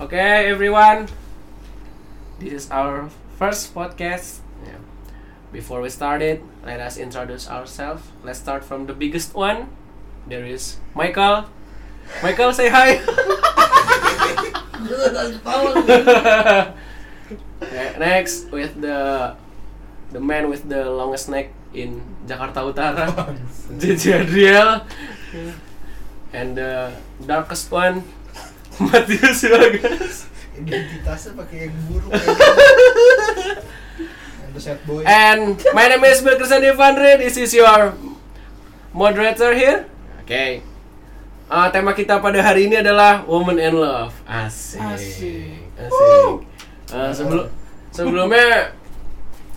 Okay, everyone. This is our first podcast. Yeah. Before we start it, let us introduce ourselves. Let's start from the biggest one. There is Michael. Michael, say hi. Okay, Next, with the the man with the longest neck in Jakarta Utara, JJ Adriel, and the darkest one, Matius Bagas. identitasnya pakai yang buruk ada sad boy And my name is Bill Christian Devandre. This is your moderator here. Okay. Uh, tema kita pada hari ini adalah Woman and Love. Asik. Asik. Asik. Uh, sebelum sebelumnya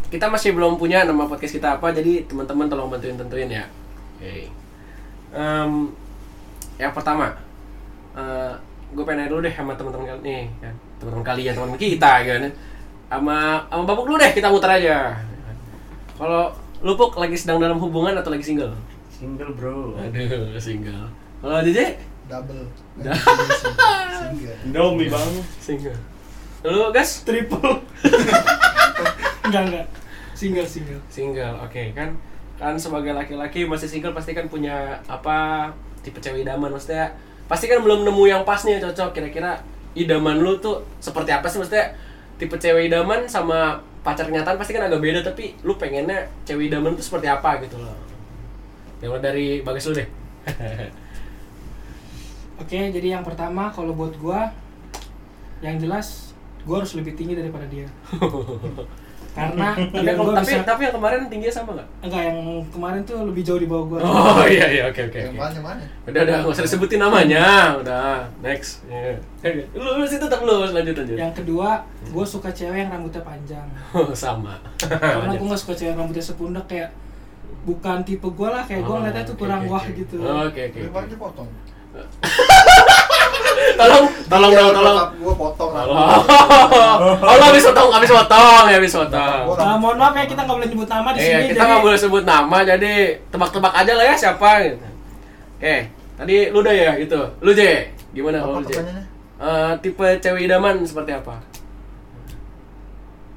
kita masih belum punya nama podcast kita apa, jadi teman-teman tolong bantuin tentuin ya. Oke. Em, yang pertama, gue pengen nanya dulu deh sama teman-teman kalian nih, kan teman-teman kalian, teman kita kan. Sama sama Babuk dulu deh kita muter aja. Kalau lu Puk, lagi sedang dalam hubungan atau lagi single? Single bro. Aduh, single. Kalau JJ? double Da- single Indomie bang. Single. Lu gas? Triple. enggak enggak single single Single, oke kan kan sebagai laki-laki masih single pasti kan punya apa tipe cewek idaman maksudnya pasti kan belum nemu yang pas nih cocok. Kira-kira idaman lu tuh seperti apa sih? Maksudnya tipe cewek idaman sama pacar kenyataan pasti kan agak beda tapi lu pengennya cewek idaman tuh seperti apa gitu loh. Yang dari bagas lu deh. Oke jadi yang pertama kalau buat gua yang jelas gua harus lebih tinggi daripada dia karena tapi, biar kalau- tapi, bisa tapi yang kemarin tingginya sama nggak? enggak yang kemarin tuh lebih jauh di bawah gua Oh iya iya oke oke yang oke. mana yang mana Udah udah nggak usah disebutin namanya, udah next. Iya. Lu lu sih tetap lu lanjut lanjut. yang kedua gua suka cewek yang rambutnya panjang Oh, sama. karena gua nggak suka cewek yang rambutnya sepundak kayak bukan tipe gua lah kayak Oh, gua ngeliatnya tuh oke, kurang oke, wah oke. gitu Oke oke. Oke. banyak dipotong Tolong tolong Iya, dong tolong. bokap gua potong Oh, oh lu habis potong, habis potong, ya habis potong. Nah, mohon maaf ya kita nggak boleh nyebut nama di Iya, sini kita nggak boleh sebut nama, jadi tebak-tebak aja lah ya siapa gitu. Oke, tadi lu udah ya gitu. Lu J, gimana kalau lu J? pertanyaannya Eh, tipe cewek idaman seperti apa?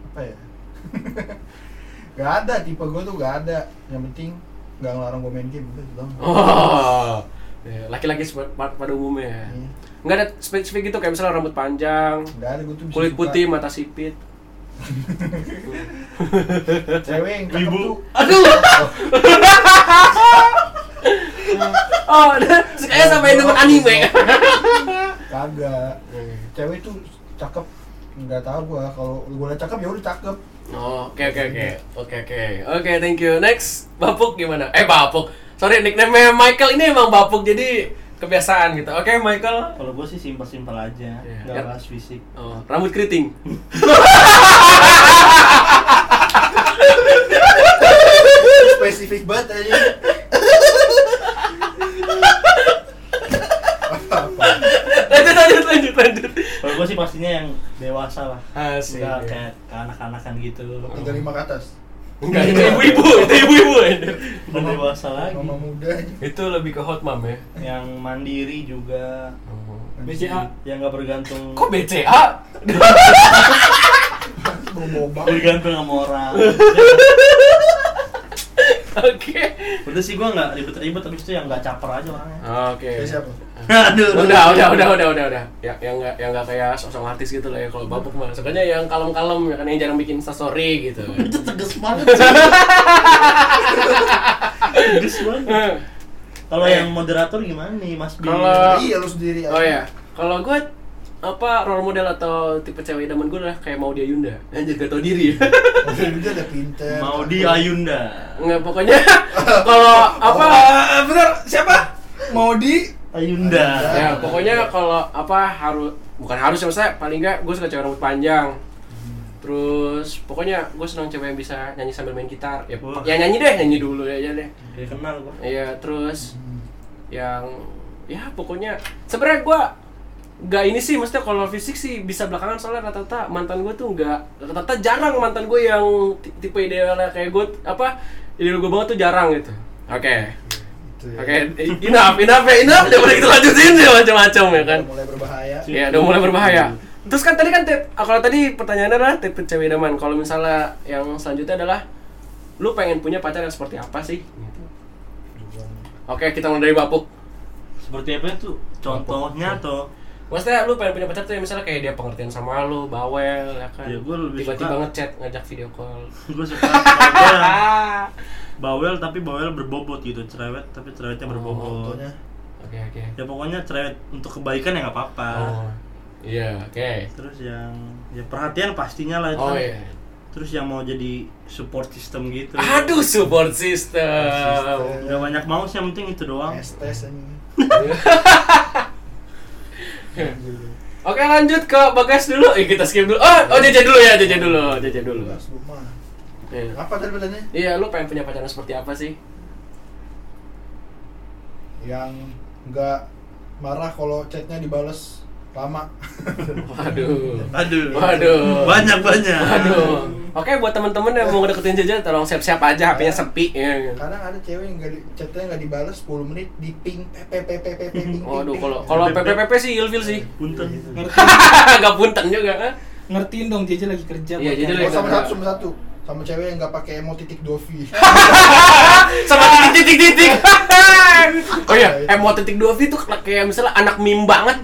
apa ya gak ada tipe gua tuh gak ada yang penting gak ngelarang gua main game udah itu doang Oh, iya, laki-laki pada umumnya. ya. Iya. Nggak ada spesifik gitu kayak misalnya rambut panjang, ada gua tuh bisa kulit suka. putih, mata sipit. cewek yang cakep Ibu. tuh Aduh. Oh, sukanya sampai nonton anime. kagak cewek tuh cakep nggak tahu gua kalau gua cakep ya udah cakep Oh, oke oke oke. Oke oke. Oke, thank you. Next, Bapuk gimana? Eh, Bapuk. Sorry, nickname Michael ini emang Bapuk jadi kebiasaan gitu. Oke, Michael. Kalau gue sih simpel-simpel aja, nggak bahas fisik. Oh, rambut keriting. spesifik banget aja apa lanjut lanjut lanjut lanjut. Kalau gue sih pastinya yang dewasa lah, Asik. nggak kayak kanak-kanakan gitu. tiga lima ke atas Enggak, itu ibu-ibu, itu ibu-ibu. Udah dewasa lagi. mama muda aja Itu lebih ke hot mom ya. Yang mandiri juga, BCA yang nggak bergantung. Kok BCA? Bergantung sama orang. Oke. Udah sih gue nggak ribet-ribet, tapi itu yang nggak caper aja orangnya. Oke. Kayak siapa Aduh. Udah, udah, udah, udah, udah, udah. Ya, yang nggak, yang nggak kayak sosok artis gitu lah ya. Kalau babuk mah, sukanya yang kalem-kalem, ya kan yang jarang bikin story gitu. Itu tegas banget sih. tegas banget. Kalau Eh. yang moderator gimana nih, Mas Bin? Kalau- iya lu sendiri aja Oh ya, kalau gue apa role model atau tipe cewek idaman gue lah kayak Maudy Ayunda anjir gak tau diri udah udah ada pinter mau di cakep. Ayunda. nggak pokoknya kalau apa Eh, bener siapa mau di Ayunda. ya pokoknya kalau apa harus bukan harus ya maksudnya paling nggak gue suka cewek rambut panjang terus pokoknya gue senang cewek yang bisa nyanyi sambil main gitar ya, Wah. ya nyanyi deh nyanyi dulu aja deh Dia kenal gua. Iya terus yang ya pokoknya sebenarnya gue nggak ini sih maksudnya kalau fisik sih bisa belakangan soalnya rata-rata mantan gue tuh nggak rata-rata jarang mantan gue yang ti- tipe idealnya kayak gue apa ideal gue banget tuh jarang gitu oke Gitu ya. oke enough enough ya enough jangan kita lanjutin ya macam-macam ya kan Udah mulai berbahaya ya udah mulai berbahaya Terus kan tadi kan tip, ah, kalau tadi pertanyaannya adalah tipe cewek idaman. Kalau misalnya yang selanjutnya adalah lu pengen punya pacar yang seperti apa sih? Gitu. Oke, kita mulai dari Bapuk. Seperti apa tuh? Contohnya atau Maksudnya lu pengen punya pacar tuh yang misalnya kayak dia pengertian sama lu, bawel, ya kan? Ya, gua lebih Tiba-tiba suka- ngechat, ngajak video call. gue suka bawel tapi bawel berbobot gitu, cerewet tapi cerewetnya Oh, berbobot. Oke, oke. Ya pokoknya cerewet untuk kebaikan ya nggak apa-apa. Oh. Iya, oke. Terus yang ya perhatian pastinya lah itu. Oh kan. iya. Terus yang mau jadi support system gitu. Aduh, support system. Gak banyak mau sih, yang penting itu doang. estes ini. Oke, lanjut ke Bagas dulu. Eh, kita skip dulu. Oh, oh jajan dulu ya, jajan dulu, jajan dulu. Iya. Apa tadi pertanyaannya? Iya, lu pengen punya pacaran seperti apa sih? Yang nggak marah kalau chatnya dibales lama. Waduh. Aduh. Waduh. Banyak banyak. Waduh. Oke, buat teman-teman yang mau ngedeketin jajan, tolong siap-siap aja HP-nya sepi. Ya. Kadang ada cewek yang nggak di, chatnya nggak dibales 10 menit di ping pepe pepe pepe ping. Waduh, kalau kalau PPPP sih ilfil sih. Punten. Ngerti, Enggak punten juga. ha? ngertiin dong Jeje lagi kerja. Iya, buat Jeje nyari- Oh, sama Nggak. satu sama satu sama cewek yang nggak pakai emot titik dovi. Sama titik-titik. oh iya, emot titik dua V itu kayak misalnya anak meme banget.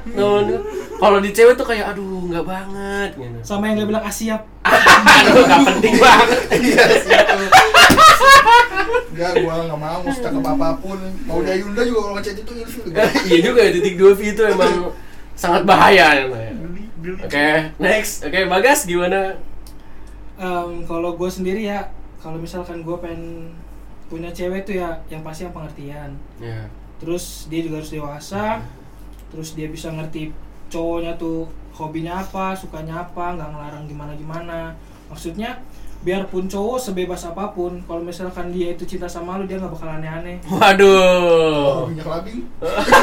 Kalau di cewek tuh kayak aduh, nggak banget gitu. Sama yang gak bilang asiap. Aduh, nggak penting banget. Iya sih itu. Enggak, gua nggak mau secakep apa pun. Mau dia Yunda juga kalau ngechat itu ilfil. iya juga ya, titik dua V itu emang sangat bahaya beli. Oke, next. Oke, Bagas gimana? Em, kalau gue sendiri ya, kalau misalkan gue pengen punya cewek tuh ya, yang pasti yang pengertian. Ya. Terus dia juga harus dewasa. Terus dia bisa ngerti cowoknya tuh hobinya apa, sukanya apa, nggak ngelarang gimana gimana. Maksudnya biarpun cowok sebebas apa pun, kalau misalkan dia itu cinta sama lu dia nggak bakal aneh-aneh. Oh, Waduh. minyak labing.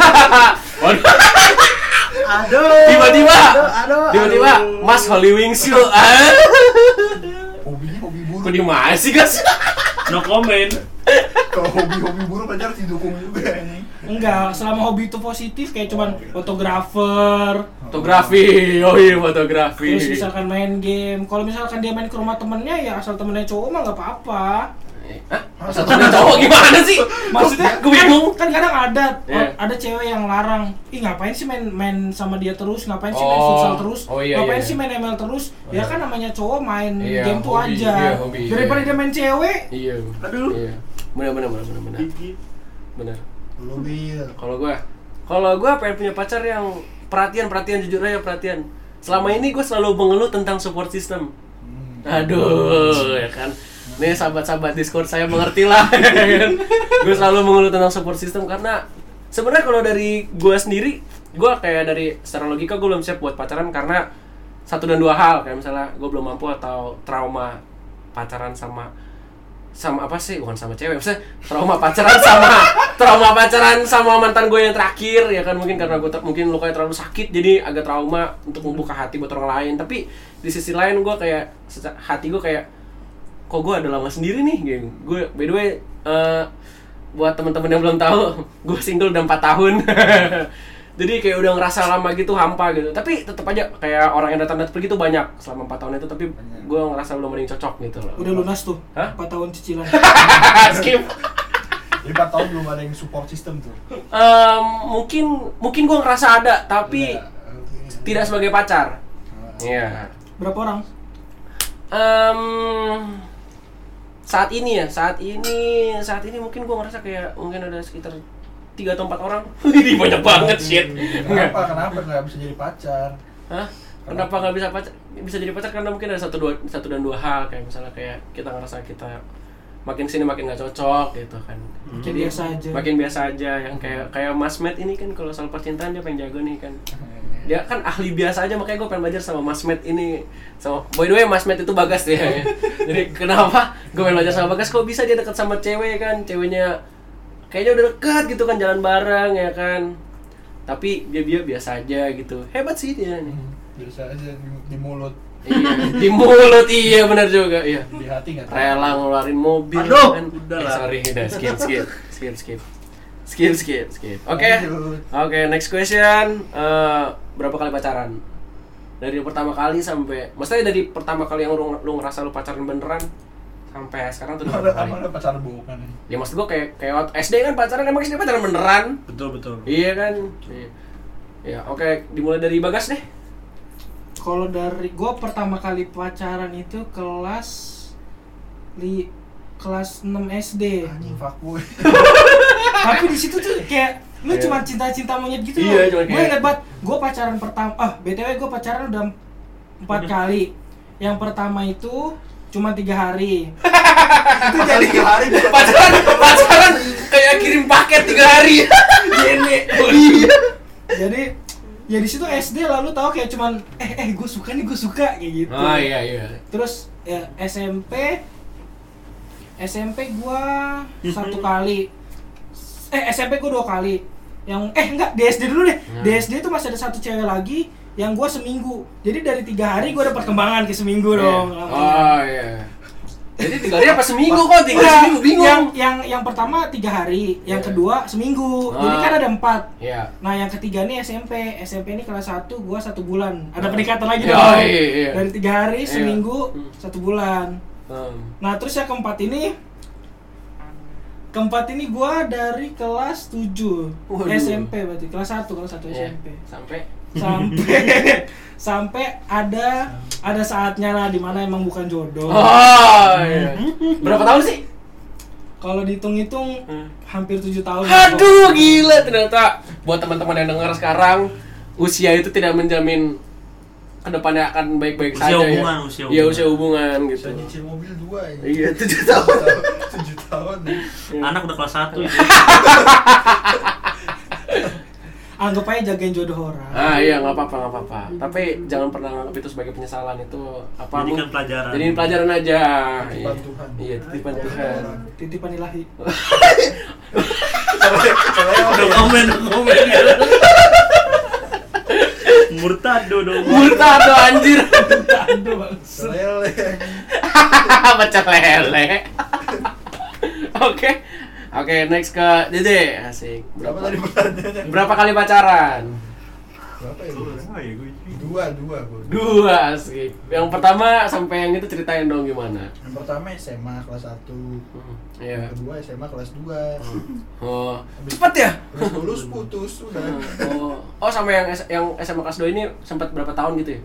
Waduh. Aduh. Tiba-tiba. Tiba-tiba. Mas Holy Wings lu. Ah. Hobinya hobi Kok buruk. di mana sih, Gas? No comment. Kalau hobi-hobi buruk pacar didukung juga ini. Enggak, selama hobi itu positif kayak cuman fotografer, Fotografi. Oh iya, fotografi. terus misalkan main game. Kalau misalkan dia main ke rumah temennya ya asal temennya cowok mah nggak apa-apa. Hah? Satu cowok gimana sih? Maksudnya gue bingung. kan kadang ada Iya. ada cewek yang larang ih ngapain sih main main sama dia terus ngapain sih main Oh. futsal terus Oh, iya, ngapain iya. sih main ML terus Oh, ya kan namanya cowok main Iya, game tuh hobi, aja iya, hobi, daripada iya. dia main cewek Iya. Aduh. Iya. Benar benar benar benar benar. Gigi. Benar. Lu bil. Kalau gua kalau gua pengen punya pacar yang perhatian, perhatian jujur aja perhatian. Selama ini gua selalu mengeluh tentang support system. Hmm. Aduh, ya kan. Nih sahabat-sahabat Discord saya mengerti lah. gue selalu mengeluh tentang support system karena sebenarnya kalau dari gue sendiri, gue kayak dari secara logika gue belum siap buat pacaran karena satu dan dua hal kayak misalnya gue belum mampu atau trauma pacaran sama sama apa sih? Bukan sama cewek maksudnya trauma pacaran sama trauma pacaran sama mantan gue yang terakhir ya kan? Mungkin karena gue ter- mungkin lukanya terlalu sakit jadi agak trauma untuk membuka hati buat orang lain. Tapi di sisi lain gue kayak hati gue kayak kok gue ada lama sendiri nih gitu gue by the way eh, buat teman-teman yang belum tahu gue single udah 4 tahun jadi kayak udah ngerasa lama gitu hampa gitu tapi tetap aja kayak orang yang datang datang pergi tuh banyak selama 4 tahun itu tapi gue ngerasa belum ada yang cocok gitu loh udah lunas tuh Hah? 4 tahun cicilan skip Jadi 4 tahun belum ada yang support system tuh. Em, mungkin mungkin gue ngerasa ada tapi oke. tidak sebagai pacar Ah. Iya. berapa orang Em, saat ini ya saat ini saat ini mungkin gue ngerasa kayak mungkin ada sekitar tiga atau empat orang ini banyak banget shit Nggak. Kenapa? Kenapa nggak bisa jadi pacar? Hah? Kenapa nggak bisa pacar? Bisa jadi pacar karena mungkin ada satu dua satu dan dua hal kayak misalnya kayak kita ngerasa kita makin sini makin nggak cocok gitu kan. Makin biasa aja. Makin biasa aja yang kayak kayak Mas Matt ini kan kalau soal percintaan dia pengen jago nih kan. Dia kan ahli biasa aja makanya gue pengen belajar sama Mas Matt ini. So, by the way Mas Matt itu bagas dia. Jadi kenapa gue pengen belajar sama bagas kok bisa dia dekat sama cewek kan? Ceweknya kayaknya udah dekat gitu kan jalan bareng ya kan. Tapi dia dia biasa aja gitu. Hebat sih dia nih. Biasa aja di, di mulut, Iya, di mulut iya benar juga iya. di hati nggak. Rela ngeluarin mobil Aduh, kan. udah Eh, lah. sorry, udah skip skip skip skip. Skip skip skip. Oke. Lanjut. Oke, next question. Eh, berapa kali pacaran? dari pertama kali sampai maksudnya dari pertama kali yang lu, lu ngerasa lu pacaran beneran sampai sekarang tuh udah Ada berapa kali? pacaran bukan ya maksud gua kayak kayak waktu SD kan pacaran emang SD pacaran beneran? Betul betul. Iya kan? Iya. Ya oke dimulai dari bagas deh. Kalau dari gua pertama kali pacaran itu kelas li kelas 6 SD. anjing fuckboy Tapi di situ tuh kayak lu Iya. cuma cinta-cinta monyet gitu Iya, cuma Gue kayak- inget banget, gue pacaran pertama, ah btw gue pacaran udah empat kali. Yang pertama itu cuma tiga hari. itu jadi hari pacaran pacaran kayak kirim paket tiga hari Jene. iya Jadi ya di situ SD lalu tahu kayak cuman eh eh gue suka nih gue suka kayak gitu. oh iya iya Terus ya SMP SMP gua satu kali. Eh SMP gua dua kali. Yang eh enggak di SD dulu deh. Di Hmm. SD itu masih ada satu cewek lagi yang gua seminggu. Jadi dari tiga hari gua ada perkembangan ke seminggu dong. Iya. oh iya jadi tiga hari apa seminggu kok tiga Enggak, seminggu bingung Yang yang yang pertama tiga hari, yang Iya. kedua seminggu. Jadi Ah. kan ada empat. iya Nah yang ketiga nih SMP, SMP ini kelas 1 gua satu bulan. Ada Ah. peningkatan lagi Iya, dong. iya, iya. Dari tiga hari, Iya. seminggu, Hmm. satu bulan. Hmm. Nah terus yang keempat ini Keempat ini gua dari kelas 7 Waduh. SMP berarti Kelas 1, kelas 1 Iya. SMP sampai Sampai Sampai ada Ada saatnya lah di mana emang bukan jodoh. Oh iya. Berapa tahun sih? Kalau dihitung-hitung Hmm. Hampir 7 tahun. Aduh gila ternyata. Buat teman-teman yang dengar sekarang usia itu tidak menjamin ke depannya akan baik-baik Usia saja hubungan, ya usia iya hubungan. usia hubungan gitu. nyicil mobil dua ya. Iya tujuh tahun. Tujuh tahun nih anak udah kelas 1 itu Anggap aja jagain jodoh orang Ah iya nggak apa-apa nggak apa-apa. Tapi jangan pernah anggap itu sebagai penyesalan itu apa? Jadikan pelajaran. Jadiin pelajaran aja. Titipan Iya. Tuhan. Iya titipan Tuhan. Titipan ilahi udah komen komen murtado dong Murtado anjir. Aduh bangsa lele Pecah lele. Oke. Oke, next ke Dede. Asik. berapa Berapa tadi pertanyaannya Berapa kali pacaran? berapa ya iya, gue- dua dua gua Dua asik. Yang pertama sampai yang itu ceritain dong gimana. yang pertama SMA kelas 1 Hmm, Iya. yang kedua SMA kelas 2 Oh, cepet ya? terus lulus putus udah Oh, oh sama yang S- yang SMA kelas 2 ini sempat berapa tahun gitu ya?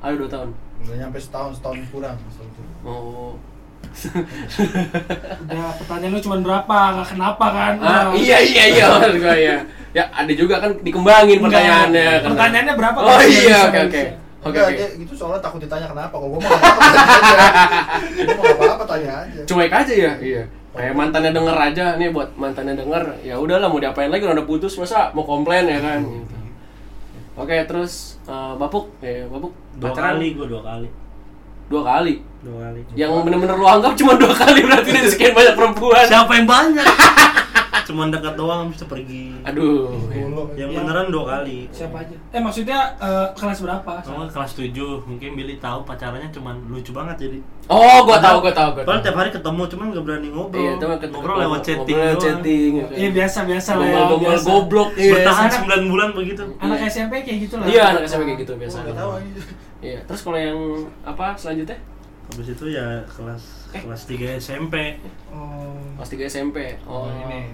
Ada dua tahun. nggak nyampe setahun setahun kurang setahun kurang. Oh. Udah pertanyaan lu cuma berapa, nggak kenapa kan Ah, iya iya iya maksud gua ya. Ya ada juga kan dikembangin Enggak. pertanyaannya. karena- Pertanyaannya berapa? Oh iya, oke oke. Oke gitu soalnya takut ditanya kenapa kalau gua mau apa-apa tanya aja gua mau nggak apa-apa tanya aja Cuek aja ya. Iya. Kayak mantannya denger aja nih buat mantannya denger ya udahlah mau diapain lagi udah putus masa mau komplain ya kan gitu. Oke, terus eh, Bapuk ya, Bapuk dua pacaran kali gue dua kali Dua kali. Dua kali Yang bener-bener lu anggap cuma dua kali berarti dari sekian banyak perempuan. siapa yang banyak cuman dekat doang bisa pergi Aduh. iya. Mulu. yang Yang- beneran dua kali Siapa aja? Eh maksudnya eh, kelas berapa? Sama kelas 7, mungkin Billy tahu pacarannya cuman lucu banget jadi. Oh, gua tahu, gua tahu, gua tahu. Padahal tiap hari ketemu cuman gak berani ngobrol. Iya, cuma ketemu ngobrol lewat chatting ngobrol chatting. gitu. Iya biasa biasa lah ya. Biasa. goblok iya. Bertahan 9 bulan begitu. Anak SMP kayak gitu lah. Iya, anak SMP kayak gitu biasa. Iya, terus kalau yang apa selanjutnya? Habis itu ya kelas Eh. kelas 3 SMP. Oh. Kelas 3 SMP. Oh, ini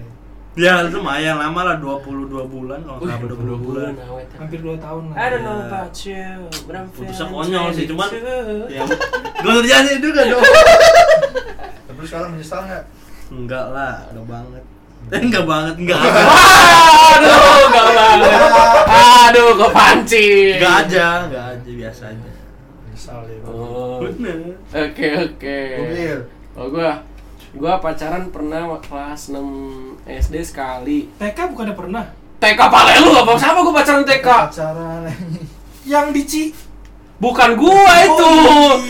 Ya lumayan lama lah 22 bulan kalau Wih, nggak salah 22 bulan. awet. Hampir 2 tahun lah. I don't know Iya. about you, but I'm Putusnya konyol sih, cuman 22. Ya, gue terjadi juga dong. tapi sekarang menyesal nggak Enggak lah, enggak banget. Eh, enggak banget, enggak. Aduh, gak banget. Aduh, kok pancing. Enggak aja, enggak aja biasa aja. Menyesal ya Oh. Bener. Oke, oke. mobil Oh, gua gua pacaran pernah kelas 6 SD sekali. TK bukannya pernah? TK pale lu apa siapa gua pacaran TK? pacaran Yang di Ci Bukan gua itu.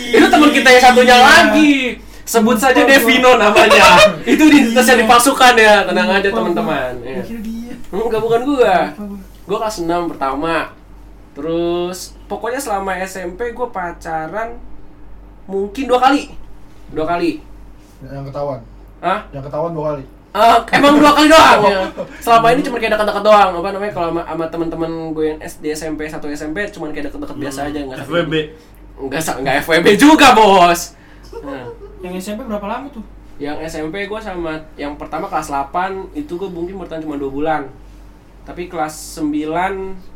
iya. Itu teman kita yang satunya lagi. Sebut saja Lupa gua. Devino namanya. itu identitas yang dipalsukan ya. Tenang aja Lupa teman-teman. gua. Iya. Mikir dia. Enggak bukan gua. Lupa gua. Gua kelas 6 pertama. Terus pokoknya selama SMP gua pacaran mungkin dua kali. Dua kali. yang ketahuan Hah? yang ketahuan dua kali Eh, emang dua kali doang ya. Selama ini cuma kayak dekat-dekat doang. Apa namanya kalau sama, sama teman-teman gue yang SD SMP satu SMP cuma kayak deket-deket biasa aja enggak FWB. Enggak enggak FWB juga, Bos. Nah, Yang SMP berapa lama tuh? yang SMP gue sama yang pertama kelas 8 itu gue mungkin bertahan cuma dua bulan. Tapi kelas 9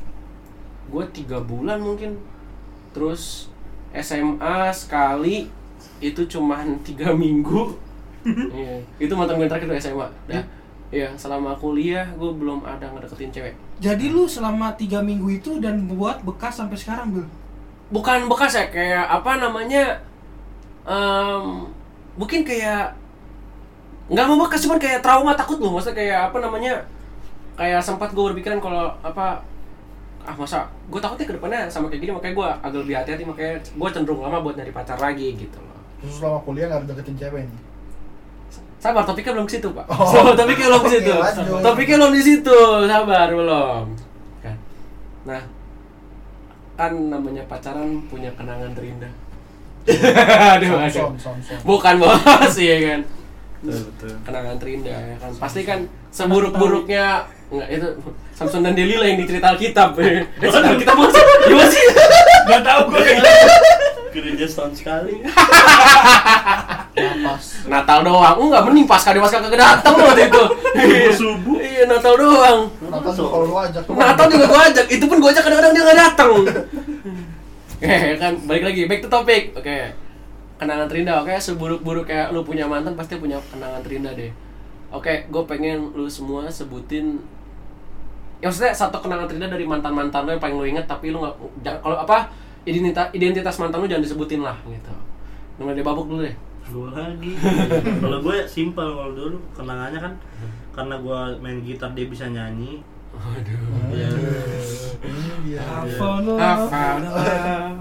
gue tiga bulan mungkin. Terus SMA sekali itu cuman tiga minggu. Iya, itu mantan gue terakhir tuh SMA. Dah. Iya, selama kuliah gue belum ada ngedeketin cewek. Jadi lu selama tiga minggu itu dan buat bekas sampai sekarang, Bil? Bukan bekas ya, kayak apa namanya? em, mungkin kayak nggak mau bekas cuman kayak trauma takut loh maksudnya kayak apa namanya kayak sempat gue berpikiran kalau apa ah masa gue takutnya ke depannya sama kayak gini makanya gue agak lebih hati-hati makanya gue cenderung lama buat nyari pacar lagi gitu loh Terus selama kuliah nggak ada deketin cewek nih. sabar topiknya belum ke situ pak Oh. Sabar, topiknya belum ke situ lanjut. topiknya belum di situ sabar belum kan nah kan namanya pacaran punya kenangan terindah Aduh, aduh. Samson, Samson. bukan bos iya kan Betul, betul. kenangan terindah ya kan pasti kan seburuk-buruknya enggak itu Samson dan Delila yang dicerita Alkitab. Eh Alkitab bos gimana sih? Gak tau gue Gereja setahun sekali. Napas. Natal doang. Enggak mending pas kade pas kagak datang waktu itu. Subuh-subuh. iya Natal doang. Napas tuh kalau lu ajak. Natal juga gua ajak. Itu pun gua ajak kadang-kadang dia nggak datang Oke kan balik lagi. Back to topic. Oke. Kenangan terindah oke seburuk-buruk kayak lu punya mantan pasti punya kenangan terindah deh. Oke gue pengen lu semua sebutin ya maksudnya satu kenangan terindah dari mantan mantan lu yang paling lu inget tapi lu nggak kalau apa identitas identitas mantan lu jangan disebutin lah gitu. Nomor dia babuk dulu deh. Gue lagi. Kalau gue simpel kalau dulu Kenangannya kan Karena gue main gitar dia bisa nyanyi Waduh. Iya. Ini dia.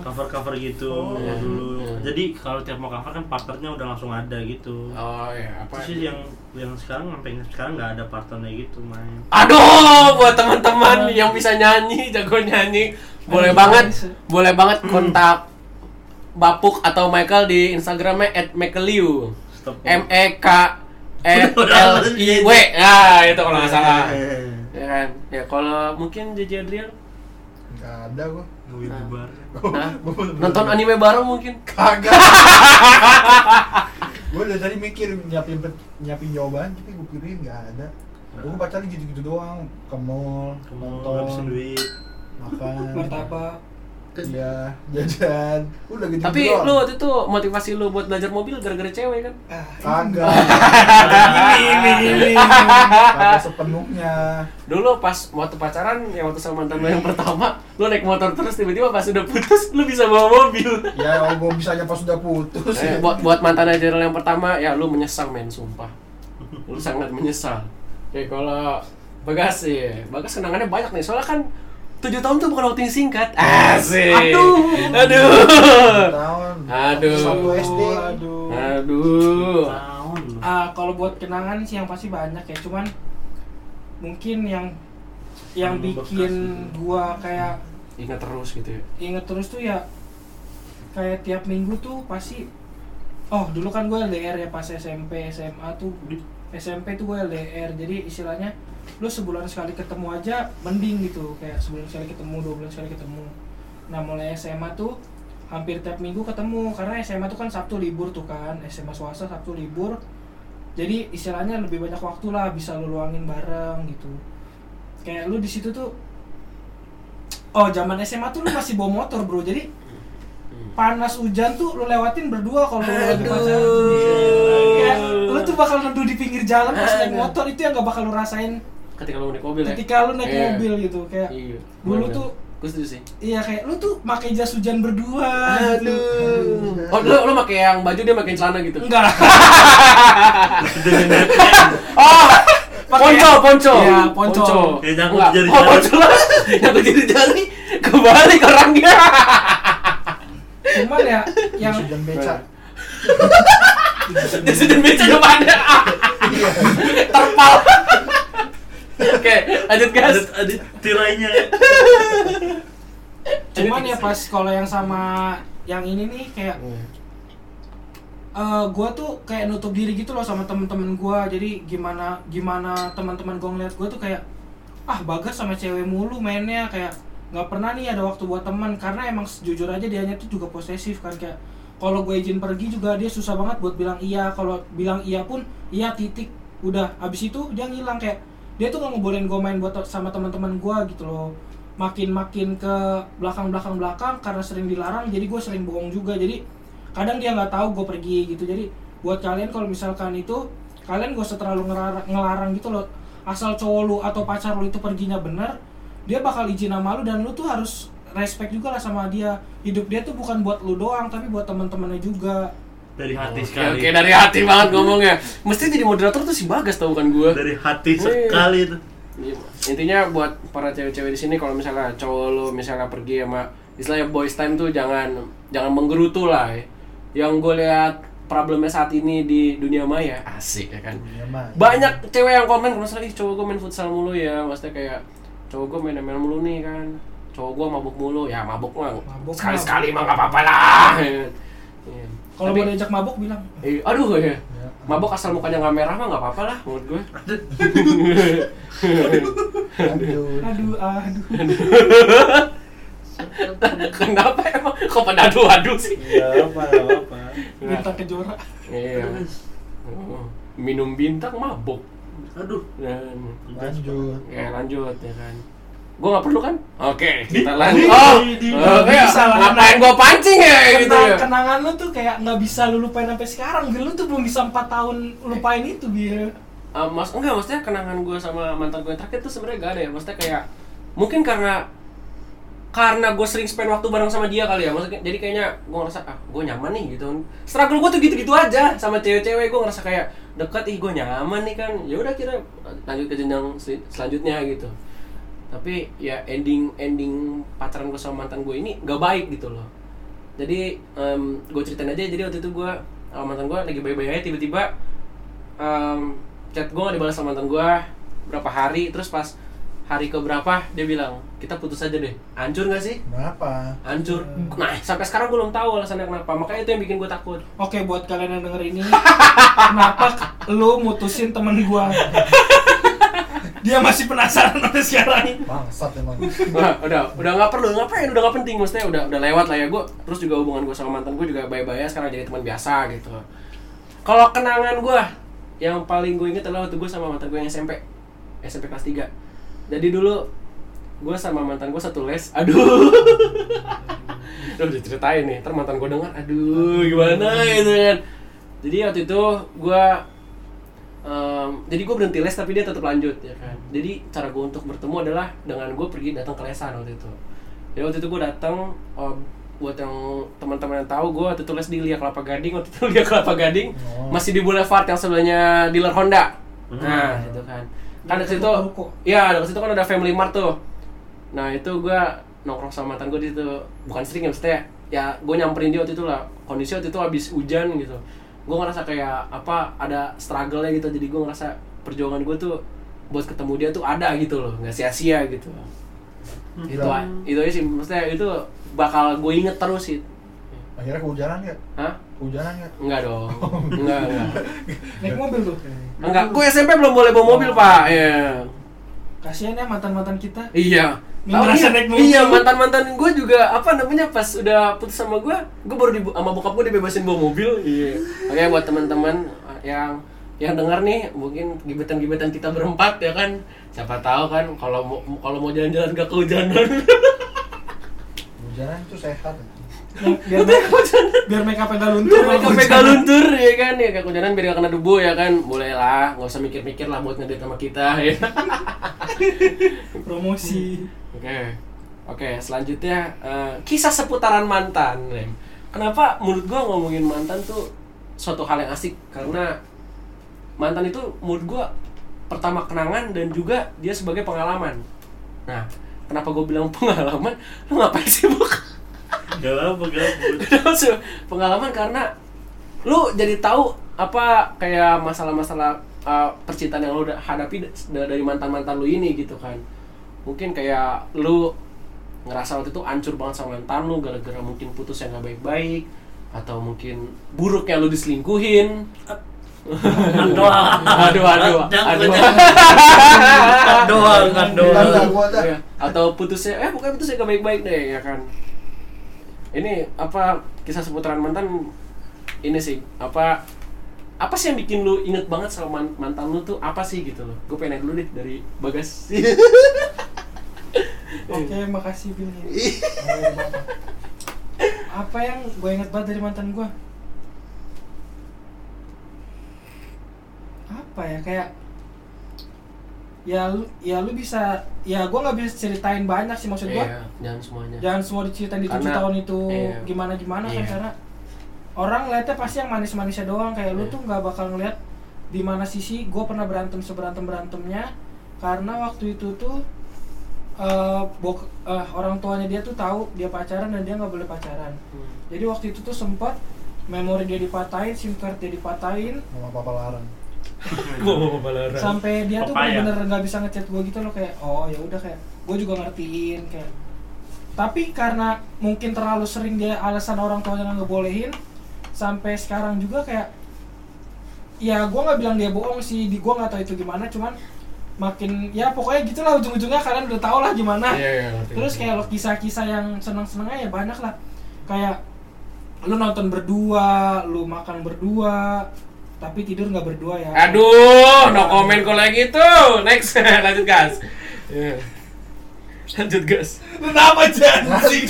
Cover-cover gitu Oh. dulu Iya. Jadi kalau tiap mau cover kan partnernya udah langsung ada gitu Oh ya apa? Sih yang yang sekarang sampai sekarang nggak ada partnernya gitu main Aduh, buat teman-teman yang bisa nyanyi, jago nyanyi, boleh Aduh, banget, bisa. boleh banget kontak Bapuk atau Michael di Instagramnya @michaeliu. Stop. M E K E L I W. Ya, itu kalau nggak salah. Ya kan? Ya kalau mungkin JJ Adrian Nggak ada gua. Nungguin Nah. bubar. nah, nonton anime bareng mungkin. Kagak. gue dari tadi mikir nyiapin nyiapin jawaban tapi gue pikirin nggak ada. Gue pacaran gitu-gitu doang, ke mall, ngabisin nonton, duit. makan, Martabak. Iya, jajan, udah gitu Tapi doang. lu waktu itu motivasi lu buat belajar mobil gara-gara cewek kan? Ah, kagak, ini ini ini. kagak sepenuhnya. Dulu pas waktu pacaran, yang waktu sama mantan lu yang pertama, lu naik motor terus tiba-tiba pas udah putus, lu bisa bawa mobil. Ya kalau gue bisanya pas sudah putus. Eh, buat buat mantan Gerald yang pertama ya lu menyesal men sumpah lu sangat menyesal ya kalau Bagas sih Bagas kenangannya banyak nih soalnya kan tujuh tahun tuh bukan waktu yang singkat asik Aduh. aduh tahun. Aduh. Satu SD. Aduh. aduh Tahun lu. Ah, kalau buat kenangan sih yang pasti banyak ya, cuman mungkin yang yang bikin gitu. gua kayak ingat terus gitu ya inget terus tuh ya kayak tiap minggu tuh pasti oh dulu kan gue LDR ya pas SMP SMA tuh SMP tuh gue LDR jadi istilahnya lu sebulan sekali ketemu aja mending gitu. Kayak sebulan sekali ketemu dua bulan sekali ketemu. Nah mulai SMA tuh hampir tiap minggu ketemu. Karena SMA tuh kan Sabtu libur tuh kan. SMA swasta Sabtu libur. Jadi istilahnya lebih banyak waktu lah bisa lu luangin bareng gitu. Kayak lu di situ tuh oh zaman SMA tuh lu masih bawa motor bro. Jadi panas hujan tuh lu lewatin berdua kalau lu lagi pacaran. Ya, lu tuh bakal neduh di pinggir jalan pas naik motor. Itu yang gak bakal lu rasain ketika lu naik mobil ya ketika lu naik Iya. mobil gitu kayak iya dulu tuh gue setuju sih iya kayak lu tuh pakai jas hujan berdua gitu. aduh oh lu lu pakai yang baju dia pakai celana gitu enggak. Oh, ponco, ponco. Iya, ponco. Kayak nyangkut Enggak. jari Oh, jari. ponco lah. Nyangkut jari jari. Kebalik orangnya. cuman ya yang Sujan beca. Dia sudah beca depannya. Iya. Terpal. Oke, lanjut. Ada ada tirainya. cuman ya pas kalau yang sama yang ini nih kayak eh gue tuh kayak nutup diri gitu loh sama temen-temen gue jadi gimana gimana teman-teman gue ngeliat gue tuh kayak ah bagas sama cewek mulu mainnya. Kayak nggak pernah nih ada waktu buat teman karena emang jujur aja dianya tuh juga posesif kan kayak kalau gue izin pergi juga dia susah banget buat bilang iya. Kalau bilang iya pun iya titik. Udah abis itu dia ngilang kayak dia tuh nggak ngebolehin gue main buat sama teman-teman gue gitu loh. Makin makin ke belakang belakang belakang karena sering dilarang jadi gue sering bohong juga. Jadi kadang dia nggak tahu gue pergi gitu. Jadi buat kalian kalau misalkan itu kalian gak usah terlalu ngelarang, ngelarang gitu loh. Asal cowok lu atau pacar lu itu perginya bener dia bakal izin sama lu dan lu tuh harus respect juga lah sama dia. Hidup dia tuh bukan buat lu doang tapi buat teman-temannya juga dari hati Oke, sekali oke dari hati banget ngomongnya. Mesti jadi moderator tuh si Bagas tau kan gue. dari hati Iya. sekali tuh Iya, Intinya buat para cewek-cewek di sini kalau misalnya cowok lu misalnya pergi sama istilahnya boys time tuh jangan jangan menggerutu lah. Ya. Yang gue lihat problemnya saat ini di dunia maya asik ya kan. Dunia maya. Banyak cewek yang komen kalau misalnya ih cowok gue main futsal mulu ya, maksudnya kayak cowok gue main ML mulu nih kan. Cowok gue mabuk mulu, ya mabuk mah Mabuk sekali-sekali mah nggak apa-apa lah. Iya. Kalau mau diajak mabuk bilang Eh, aduh ya. Ya. Mabok asal mukanya nggak merah mah nggak apa-apa lah menurut gue. Lanjut. aduh aduh Kenapa emang kok pada adu-adu sih? ya apa apa bintang kejora Iya. Oh, Minum bintang mabok. aduh Dan Lanjut. ya lanjut ya kan. Gue nggak perlu kan? Oke, kita Di- lanjut. di- Oh, di- di- oke. bisa lah. Ngapain gue pancing ya gitu Kenang- ya? kenangan lu tuh kayak nggak bisa lu lupain sampai sekarang lu tuh belum bisa empat tahun lupain itu biar Ah, mas enggak maksudnya kenangan gue sama mantan gue yang terakhir tuh sebenarnya gak ada ya maksudnya kayak mungkin karena karena gue sering spend waktu bareng sama dia kali ya maksudnya jadi kayaknya gue ngerasa ah gue nyaman nih gitu struggle gue tuh gitu-gitu aja sama cewek-cewek gue ngerasa kayak dekat ih gue nyaman nih kan ya udah kira lanjut ke jenjang sel- selanjutnya gitu tapi ya ending ending pacaran gue sama mantan gue ini gak baik gitu loh. Jadi gue ceritain aja. Jadi waktu itu gue sama mantan gue lagi baik-baik aja tiba-tiba em, chat gue gak dibalas sama mantan gue berapa hari terus pas hari ke berapa dia bilang kita putus aja deh. Hancur gak sih? Kenapa? hancur. Nah sampai sekarang gue belum tahu alasannya kenapa. Makanya itu yang bikin gue takut. Oke buat kalian yang denger ini Kenapa lu mutusin temen gua Dia masih penasaran sampai sekarang. Bangsat emang. Nah, udah udah nggak perlu ngapain? Udah nggak penting maksudnya udah udah lewat lah ya. Gue terus juga hubungan gue sama mantan gue juga bye-bye sekarang jadi teman biasa gitu. Kalau kenangan gue yang paling gue inget adalah waktu gue sama mantan gue yang SMP SMP kelas 3 jadi dulu gue sama mantan gue satu les aduh. Udah diceritain nih ntar mantan gue dengar aduh gimana gitu kan. Jadi waktu itu gue em, jadi gue berhenti les tapi dia tetap lanjut ya kan jadi cara gue untuk bertemu adalah dengan gue pergi datang ke lesan waktu itu jadi waktu itu gue datang oh, buat yang teman-teman yang tahu gue waktu itu les di Lia Kelapa Gading waktu itu Lia Kelapa Gading Oh. masih di Boulevard yang sebelahnya dealer Honda Hmm. nah itu kan kan di situ. Iya, dekat situ kan ada Family Mart tuh. Nah, itu gua nongkrong sama mantan gue di situ. Bukan sering ya, maksudnya ya gue nyamperin dia waktu itu lah. Kondisi waktu itu habis hujan gitu. Gue ngerasa kayak apa ada struggle-nya gitu. Jadi gue ngerasa perjuangan gue tuh buat ketemu dia tuh ada gitu loh, nggak sia-sia gitu. Itu a- itu aja sih, maksudnya itu bakal gue inget terus sih. Akhirnya kehujanan nggak? Hah? Kehujanan nggak? Enggak dong. Enggak, enggak. Naik mobil tuh Enggak, gue SMP belum boleh bawa mobil, Pak. Iya. Kasian ya mantan-mantan kita Iya. Ngerasa iya, naik mobil. iya mantan mantan gue juga apa namanya pas udah putus sama gue, gue baru di, sama bokap gue dibebasin bawa mobil. Iya. Makanya buat teman-teman yang yang dengar nih mungkin gibetan-gibetan kita berempat ya kan. Siapa tahu kan kalau mau kalau mau jalan-jalan gak kehujanan. Kehujanan itu sehat. biar biar make up luntur. Biar mereka pegang luntur ya kan. Ya kehujanan biar gak kena debu ya kan. Boleh lah nggak usah mikir-mikir lah buat ngedate sama kita ya. Promosi. Oke, oke. Selanjutnya eh, kisah seputaran mantan. Kenapa menurut gua ngomongin mantan tuh suatu hal yang asik? Karena mantan itu menurut gua pertama kenangan dan juga dia sebagai pengalaman. Nah, kenapa gue bilang pengalaman? Lu ngapain sih buk? Gak apa gabut. Maksud, pengalaman karena lu jadi tahu apa kayak masalah-masalah uh, percintaan yang lu udah hadapi da- dari mantan-mantan lu ini gitu kan mungkin kayak lu ngerasa waktu itu hancur banget sama mantan lu gara-gara mungkin putus yang gak baik-baik atau mungkin buruknya lu diselingkuhin Aduh, aduh aduh aduh doang, kan doang. Iya. atau putusnya eh bukan putusnya gak baik-baik deh ya kan ini apa kisah seputaran mantan ini sih apa apa sih yang bikin lu inget banget sama man- mantan lu tuh apa sih gitu loh gue pengen dulu deh dari bagas Oke, makasih Bin. Ih. Apa yang gue inget banget dari mantan gue? Apa ya kayak ya lu ya lu bisa ya gue nggak bisa ceritain banyak sih maksud gue iya jangan semuanya jangan semua diceritain di tujuh tahun itu iya. gimana gimana Iya. kan karena orang ngeliatnya pasti yang manis-manisnya doang kayak lu Iya. tuh nggak bakal ngeliat di mana sisi gue pernah berantem seberantem berantemnya karena waktu itu tuh eh, bok eh, orang tuanya dia tuh tahu dia pacaran dan dia nggak boleh pacaran Hmm. jadi waktu itu tuh sempat memori dia dipatahin sim card dia dipatahin Mama papa larang. Sampai dia tuh bener-bener nggak bisa ngechat gue gitu loh kayak oh ya udah kayak gue juga ngertiin kayak. Tapi karena mungkin terlalu sering dia alasan orang tuanya nggak ngebolehin sampai sekarang juga kayak ya gue nggak bilang dia bohong sih di gue nggak tahu itu gimana cuman makin ya pokoknya gitulah ujung-ujungnya kalian udah tau lah gimana. Iya, iya, ngerti, terus kayak lo kisah-kisah yang seneng-senengnya ya banyak lah. Kayak lu nonton berdua lu makan berdua tapi tidur nggak berdua ya Aduh, no comment kalau yang gitu. Next, lanjut gas. Iya. Lanjut gas. Kenapa janji?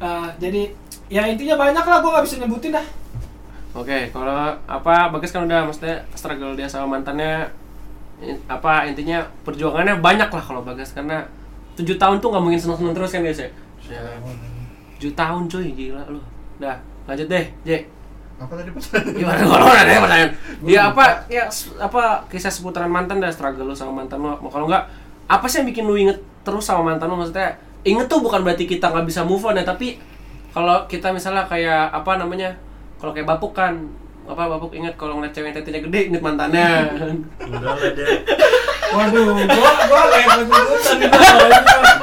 Eh, jadi ya intinya banyak lah gue nggak bisa nyebutin dah. Oke, kalau apa Bagas kan udah maksudnya struggle dia sama mantannya apa intinya perjuangannya banyak lah kalau Bagas karena tujuh tahun tuh nggak mungkin seneng-seneng terus kan guys ya. Ya, Tujuh tahun cuy, gila lu. Dah, lanjut deh, J. Apa tadi pertanyaan? Gimana kalau ada pertanyaan? Dia apa ya apa kisah seputaran mantan dah struggle lu sama mantan lu. Kalau enggak apa sih yang bikin lu inget terus sama mantan lu maksudnya? Inget tuh bukan berarti kita nggak bisa move on ya, tapi kalau kita misalnya kayak apa namanya? Kalau kayak bapuk kan apa bapuk inget kalau ngeliat cewek yang tetinya gede inget mantannya Udah lah deh. Waduh, gua gua kayak ikut-ikutan nih.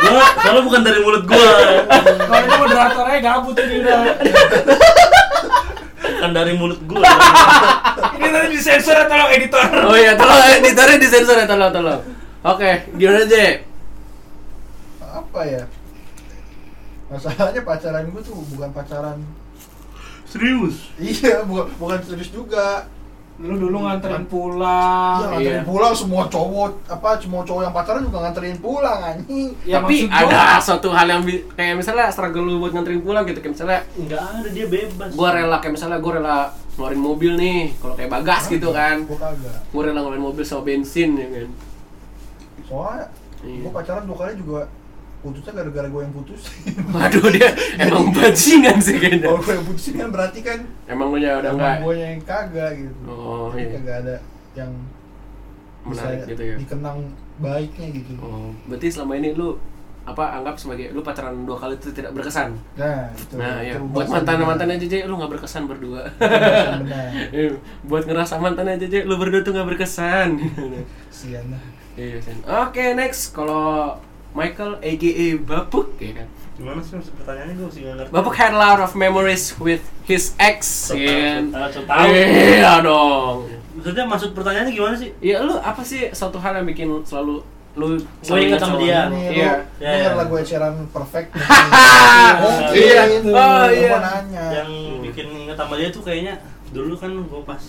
Gua soalnya bukan dari mulut gua. Kalau ini moderatornya gabut ini udah. Bukan dari mulut gua. Ini tadi disensor atau tolong editor? oh iya tolong editornya disensor ya tolong tolong oke gimana J Apa ya? Masalahnya pacaran gue tuh bukan pacaran. Serius. Iya, bukan bukan serius juga. Lu dulu nganterin pulang. Iya, nganterin Iya. pulang semua cowok apa semua cowok yang pacaran juga nganterin pulang anjing. Ya, tapi maksud gua- ada suatu hal yang kayak misalnya struggle lu buat nganterin pulang gitu kayak misalnya Enggak ada dia bebas. gua rela kayak misalnya gua rela ngeluarin mobil nih kalau kayak bagas gitu kan kagak. gua rela ngeluarin mobil sama bensin ya kan Soalnya Iya. gue pacaran dua kali juga putusnya gara-gara gue yang putus. waduh dia emang bajingan sih kayaknya Kalau gue yang putusin kan berarti kan emang lu ya udah enggak gue yang kagak gitu. Oh, Jadi iya. kagak ada yang menarik bisa gitu ya dikenang baiknya gitu. oh berarti selama ini lu apa anggap sebagai lu pacaran dua kali itu tidak berkesan Nah, itu. nah ya itu buat mantan mantannya JJ lu nggak berkesan berdua benar. Eh, buat ngerasa mantannya JJ lu berdua tuh nggak berkesan Sian lah. iya oke next kalau Michael aka Bapuk ya kan Gimana sih maksud pertanyaannya gua masih nggak ngerti. Bapuk had a lot of memories with his ex So ya kan iya dong Maksudnya maksud pertanyaannya gimana sih? Iya lu apa sih suatu hal yang bikin selalu lu Gua selalu ingat sama dia. Iya. lu Ya, denger ya. lagu Ed Sheeran Perfect. Hahaha. Iya. Oh, iya. Yang bikin ingat sama dia tuh kayaknya dulu kan gua pas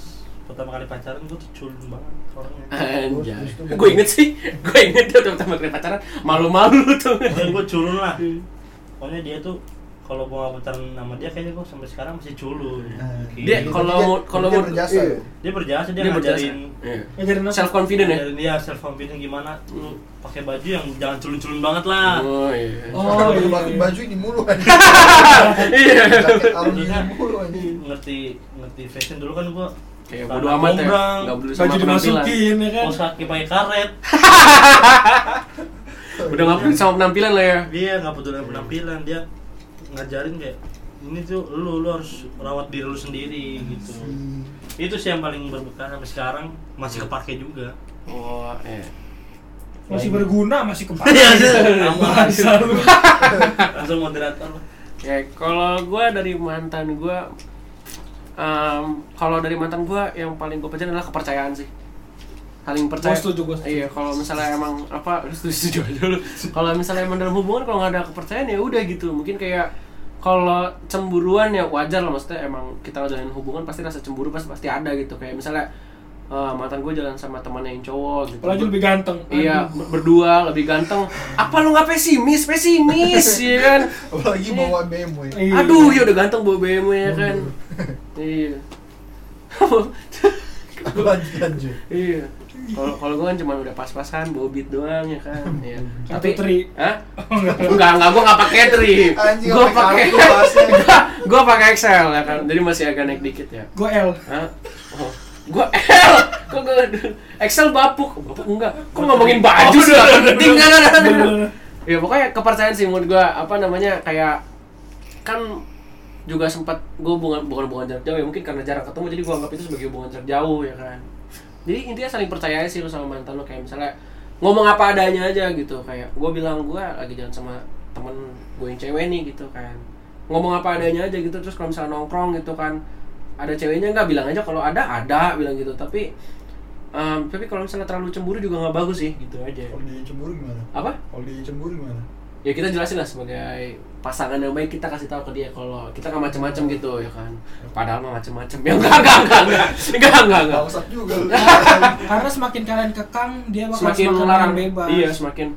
pertama kali pacaran gua tuh culun banget orangnya. Anjay. Gue inget sih, gue inget dia tuh pertama kali pacaran malu-malu tuh. Pokoknya gua culun lah. Pokoknya dia tuh kalau gua gak pacaran sama dia kayaknya gua sampai sekarang masih culun. Nah, Gitu. Dia kalau mau- kalau dia mau- berjasa iya. ya? dia berjasa dia, Dia ngajarin Iya. Ngajarin apa? Self confident ya. ngajarin dia self confident gimana lu pakai baju yang jangan culun-culun banget lah. Oh iya. Oh, iya. lu pakai baju ini mulu kan. Iya. Ngerti ngerti fashion dulu kan gua Kayak bodo amat ya. Enggak peduli sama Baju penampilan. dimasukin ya kan. kaos kaki pakai karet. Udah enggak peduli sama penampilan lah ya. Dia nggak peduli dengan penampilan, dia ngajarin kayak ini tuh lu lu harus rawat diri lu sendiri gitu. Itu sih yang paling berbekas sampai sekarang masih kepake juga. Oh, iya. masih berguna masih kepake Iya. Bahasa lu. Langsung moderator. Ya, kalau gue dari mantan gue, em, kalau dari mantan gue yang paling gue percaya adalah kepercayaan sih. Saling percaya. Gua setuju, gua setuju. Iya, kalau misalnya emang apa, setuju, setuju aja lu. Kalau misalnya emang dalam hubungan kalau nggak ada kepercayaan ya udah gitu. Mungkin kayak kalau cemburuan ya wajar lah maksudnya emang kita jalanin hubungan pasti rasa cemburu pasti pasti ada gitu kayak misalnya eh, mantan gue jalan sama temannya yang cowok gitu apalagi lebih ganteng Iya, Aduh. ber- berdua lebih ganteng. Apa lu nggak pesimis? Pesimis, ya kan? Apalagi bawa BMW. Iya. Aduh, ya udah ganteng bawa BMW ya kan? Iya. lanjut lanjut. iya. Kalau kalau gue kan cuma udah pas-pasan beat doang ya kan. Iya. Kartu tri. Hah? Enggak, enggak, gue nggak pakai tri. Gue pakai. Gue pakai Excel ya kan. Jadi masih agak naik dikit ya. gue L Hah? Oh. Gue L. Kok gue Excel bapuk? Bapuk enggak. Kok ngomongin baju sih? Penting kan? Bener-bener. ya pokoknya kepercayaan sih menurut gua apa namanya kayak kan juga sempat gue bukan bukan hubungan jarak jauh ya mungkin karena jarang ketemu jadi gue anggap itu sebagai hubungan jarak jauh ya kan. Jadi intinya saling percaya sih lu sama mantan lu kayak misalnya ngomong apa adanya aja gitu kayak gue bilang gue lagi jalan sama temen gue yang cewek nih gitu kan. Ngomong apa adanya aja gitu terus kalau misalnya nongkrong gitu kan ada ceweknya nggak? Bilang aja kalau ada ada bilang gitu. Tapi em, tapi kalau misalnya terlalu cemburu juga nggak bagus sih gitu aja. Kalau dia cemburu gimana? apa? Kalau dia cemburu gimana? ya kita jelasin lah sebagai pasangan yang baik kita kasih tahu ke dia kalau kita nggak macem-macem gitu ya kan? Padahal mah macem-macem. Ya enggak enggak enggak enggak enggak enggak enggak Bangsat juga. Karena semakin kalian kekang dia bakal semakin semakin melarang bebas. Iya semakin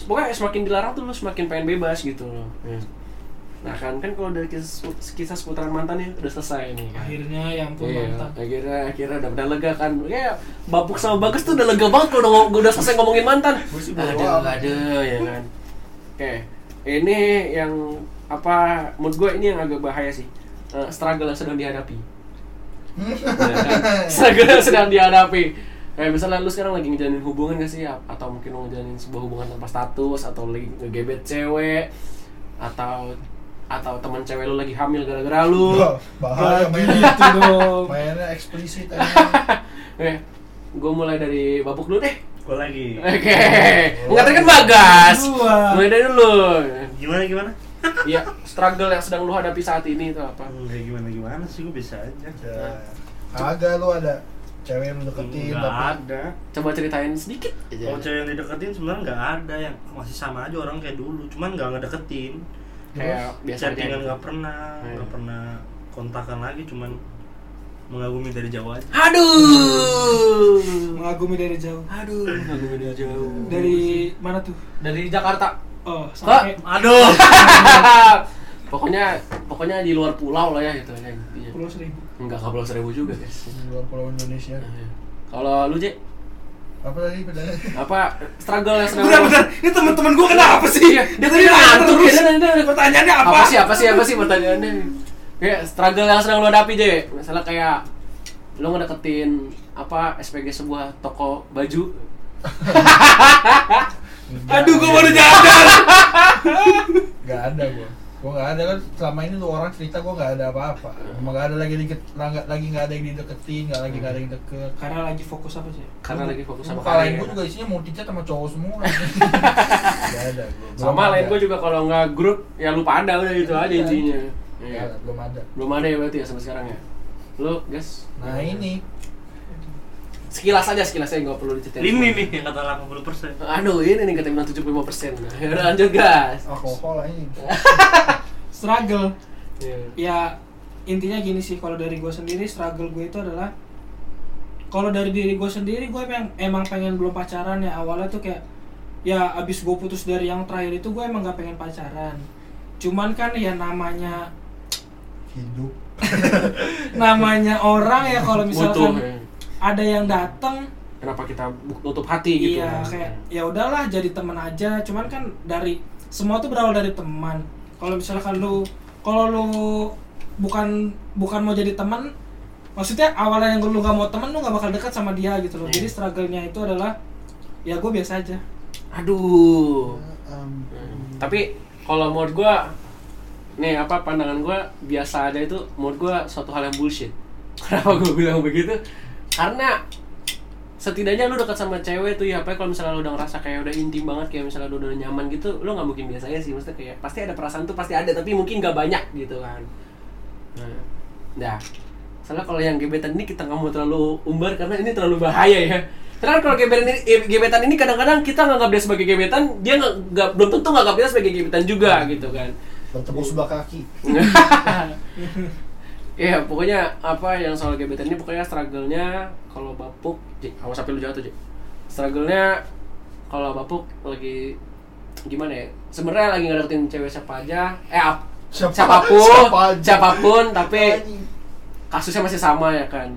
pokoknya semakin dilarang tuh lu semakin pengen bebas gitu loh. Ya. nah kan kan kalau dari kisah, kisah seputaran mantan ya udah selesai nih kan. Akhirnya ya ampun Iya, mantan akhirnya akhirnya udah, udah lega kan. Ya Bapuk sama Bagus tuh udah lega banget kalau udah, udah selesai ngomongin mantan. Ada amat. ada ya kan. Oke ini yang apa menurut gue ini yang agak bahaya sih Eh, struggle yang sedang dihadapi struggle yang sedang dihadapi kayak misalnya lu sekarang lagi ngejalanin hubungan gak sih atau mungkin lu ngejalanin sebuah hubungan tanpa status atau lagi ngegebet cewek atau atau teman cewek lu lagi hamil gara-gara lu Bahaya mainnya. gitu dong Mainnya eksplisit aja. Eh, gue mulai dari babuk dulu deh. Gue lagi. Oke, mengatakan bagas. Dua. Mulai dari dulu. Gimana gimana? Iya, struggle yang sedang lu hadapi saat ini itu apa? Enggak gimana gimana sih gue bisa aja. Ya. Agak lu ada cewek yang deketin Enggak tapi ada. Coba ceritain sedikit Kalau aja. cewek yang dideketin sebenarnya nggak ada yang masih sama aja orang kayak dulu, cuman nggak ngedeketin. Kayak biasa aja. Chattingan gitu. nggak pernah, Iya. nggak pernah kontakan lagi, cuman mengagumi dari jauh aja. Aduh. mengagumi dari jauh Aduh, mengagumi dari jauh. dari mana tuh dari Jakarta. oh sampai Aduh. pokoknya pokoknya di luar pulau lah ya itu aja intinya. pulau seribu Enggak ke pulau seribu juga, guys. di luar pulau Indonesia. Kalau lu, J, Apa tadi bedanya? apa struggle yang sedang bentar lu- bentar ini teman-teman gua kenapa sih Iya, dia tadi nanya ngantuk terus. ya, pertanyaannya apa, apa sih apa sih apa sih pertanyaannya kayak struggle yang sedang lo hadapi aja misalnya kayak lo ngedeketin apa SPG sebuah toko baju aduh gua baru nyadar Gak ada gua. Gua gak ada kan selama ini lu orang cerita gua gak ada apa-apa. Emang gak ada lagi deket, nggak- lagi gak ada yang dideketin, gak lagi gak ada yang deket. karena lagi fokus apa sih karena lagi fokus sama lain karir. gua juga isinya mau chat sama cowok semua. gak ada gua. Sama lain gue juga kalau nggak grup ya lupa ada udah gitu aja Iya. intinya Gak Iya. ada, belum ada. belum ada ya berarti ya sampai sekarang ya lo guys Nah ini sekilas aja sekilas aja nggak perlu diceritain Ini semua. nih yang kata 80 persen. aduh ini nih katanya bilang 75 persen udah lanjut guys alkohol ini. struggle Iya. ya intinya gini sih kalau dari gue sendiri struggle gue itu adalah kalau dari diri gue sendiri gue emang emang pengen belum pacaran ya awalnya tuh kayak ya abis gue putus dari yang terakhir itu gue emang gak pengen pacaran cuman kan ya namanya Hidup. namanya orang ya kalau misalkan Butuh, ya. ada yang datang kenapa kita tutup hati gitu iya kan. kayak ya udahlah jadi teman aja cuman kan dari semua tuh berawal dari teman kalau misalkan lu kalau lu bukan bukan mau jadi teman maksudnya awalnya yang lu gak mau teman lu gak bakal dekat sama dia gitu loh Iya. jadi struggle-nya itu adalah ya gue biasa aja aduh Um, tapi kalau menurut gua nih apa pandangan gua biasa aja itu menurut gua suatu hal yang bullshit. Kenapa gua bilang begitu? Karena setidaknya lu dekat sama cewek tuh ya apa kalau misalnya lu udah ngerasa kayak udah intim banget kayak misalnya lu udah nyaman gitu lu nggak mungkin biasanya sih. Maksudnya kayak pasti ada perasaan tuh pasti ada tapi mungkin nggak banyak gitu kan. Nah dah. Soalnya kalau yang gebetan ini kita nggak mau terlalu umbar karena ini terlalu bahaya ya. Karena kalau gebetan ini eh, gebetan ini kadang-kadang kita nggak dia sebagai gebetan dia nggak belum tentu nggak dia sebagai gebetan juga gitu kan bertepuk sebelah kaki Iya, pokoknya apa yang soal gebetan ini pokoknya struggle-nya kalau bapuk, Ji, awas sampai lu jatuh, Ji. Struggle-nya kalau bapuk lagi gimana ya? Sebenarnya lagi ngedeketin cewek siapa aja, eh ap- Siapa- siapa pun, siapa aja. siapa pun, tapi kasusnya masih sama ya kan.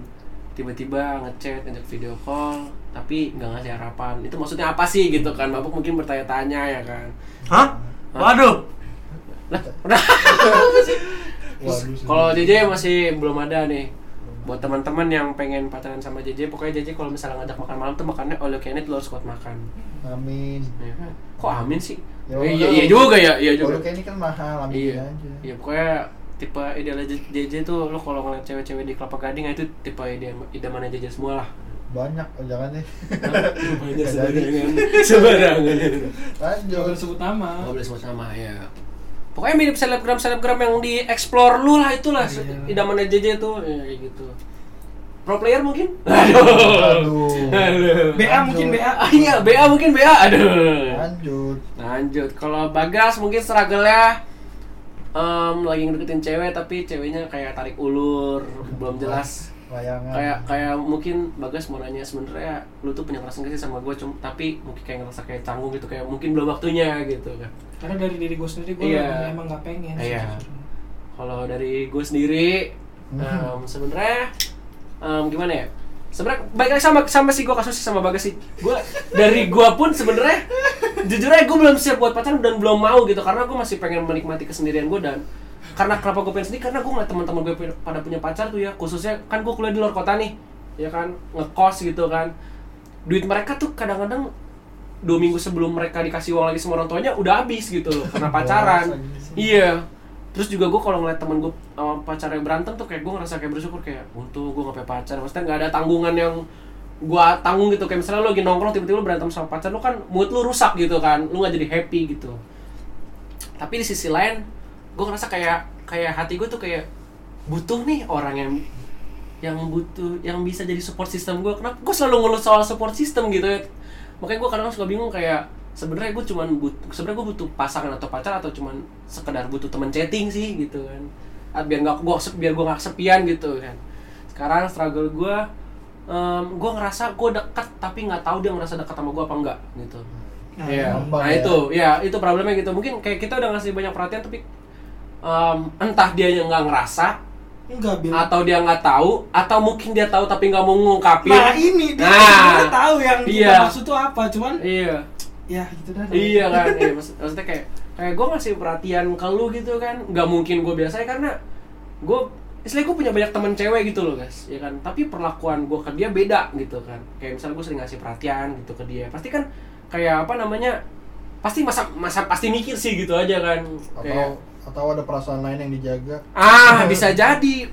Tiba-tiba ngechat, ngajak video call, tapi nggak ngasih harapan. Itu maksudnya apa sih gitu kan? Bapuk mungkin bertanya-tanya ya kan. Hah? Waduh. Lah, udah. Waduh, sih. Kalau JJ masih belum ada nih. Buat teman-teman yang pengen pacaran sama JJ, pokoknya JJ kalau misalnya ngajak makan malam tuh makannya all you can eat, lu harus kuat makan. amin Ya? Kok amin sih? Ya, Eh, iya, iya juga ya, iya juga. kalau kayak ini kan mahal amin Iya. aja Iya, pokoknya tipe ideal JJ tuh lu kalau ngeliat cewek-cewek di Kelapa Gading itu tipe ide idamannya JJ semua lah. banyak oh, jangan deh Banyak sembarangan. Sembarangan. lanjut Jangan sebut nama. Nggak boleh sebut nama ya. Pokoknya mirip selebgram selebgram yang di explore lu lah itulah Iya. idamannya JJ tuh ya, gitu. Pro player mungkin? Aduh. aduh Aduh. BA mungkin BA. Ah, iya, BA mungkin BA. Aduh. lanjut Lanjut. Kalau Bagas mungkin struggle-nya em, lagi ngedeketin cewek tapi ceweknya kayak tarik ulur, belum jelas. Layangan Kayak kayak mungkin Bagas mau nanya sebenarnya lu tuh punya perasaan gak sih sama gue cuma tapi mungkin kayak ngerasa kayak canggung gitu kayak mungkin belum waktunya gitu kan. Karena dari diri gue sendiri gue Iya. emang gak pengen. sih Iya. jujur. Kalau dari gue sendiri Hmm. em, sebenarnya em, gimana ya? Sebenarnya baik lagi sama sama sih gue kasus sama Bagas sih. Gue dari gue pun sebenarnya jujur aja gue belum siap buat pacaran dan belum mau gitu karena gue masih pengen menikmati kesendirian gue dan karena kenapa gue pengen sendiri karena gue ngeliat teman-teman gue pada punya pacar tuh ya khususnya kan gue kuliah di luar kota nih ya kan? Ngekos gitu kan. Duit mereka tuh kadang-kadang dua minggu sebelum mereka dikasih uang lagi sama orang tuanya udah habis gitu loh karena pacaran. Iya. Terus juga gue kalau ngeliat temen gue uh, pacarnya berantem tuh kayak gue ngerasa kayak bersyukur kayak untung gue gak punya pacar. Maksudnya nggak ada tanggungan yang gue tanggung gitu. Kayak misalnya lo lagi nongkrong tiba-tiba lo berantem sama pacar lo kan mood lo rusak gitu kan. Lo nggak jadi happy gitu. Tapi di sisi lain gue ngerasa kayak kayak hati gue tuh kayak butuh nih orang yang yang butuh yang bisa jadi support system gue kenapa gue selalu ngeluh soal support system gitu ya? Makanya gue kadang suka bingung kayak sebenarnya gue cuman butuh sebenarnya gue butuh pasangan atau pacar atau cuman sekedar butuh temen chatting sih gitu kan. Ah, biar nggak gue biar gue nggak kesepian gitu kan. Sekarang struggle gue em, gue ngerasa gue deket tapi nggak tahu dia ngerasa dekat sama gue apa enggak gitu. Nah, Iya, nah ya. itu, ya itu problemnya gitu. Mungkin kayak kita udah ngasih banyak perhatian tapi em, entah dia yang nggak ngerasa Enggak bil. atau dia nggak tahu atau mungkin dia tahu tapi nggak mau ngungkapin. Nah ini dia Nah. tahu yang kita Iya. maksud tuh apa, cuman Iya, ya gitu dah. iya kan. Iya, maksud- maksudnya kayak kayak gue ngasih perhatian ke lu gitu kan. Nggak mungkin gue biasanya karena gue Istilahnya gue punya banyak temen cewek gitu loh guys, ya kan. Tapi perlakuan gue ke dia beda gitu kan. Kayak misalnya gue sering ngasih perhatian gitu ke dia. Pasti kan kayak apa namanya? Pasti masa masa pasti mikir sih gitu aja kan. Kayak atau ada perasaan lain yang dijaga? Ah, bisa jadi.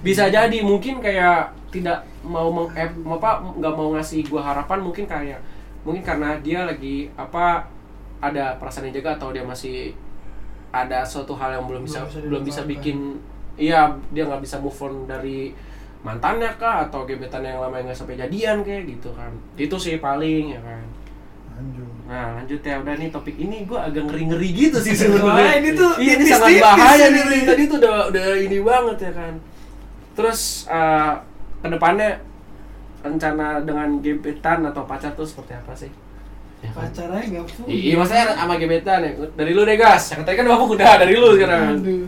Bisa jadi. Mungkin kayak tidak mau meng eh, apa nggak mau ngasih gua harapan. Mungkin kayak mungkin karena dia lagi apa ada perasaan yang jaga atau dia masih ada suatu hal yang belum bisa Belum bisa belum bisa bikin iya dia nggak bisa move on dari mantannya kah atau gebetan yang lama yang nggak sampai jadian kayak gitu kan. Itu sih paling ya kan lanjut Nah lanjut ya udah nih topik ini gue agak ngeri ngeri gitu sih Wah, sebenarnya. ini tuh iya, ini tipis-tipis sangat bahaya ini. nih tadi tuh udah udah ini banget ya kan. Terus eh ke depannya rencana dengan gebetan atau pacar tuh seperti apa sih? Ya kan? Pacarnya enggak punya. Iya maksudnya sama gebetan ya. Dari lu deh gas. Yang tadi kan bapak udah dari lu sekarang. Aduh.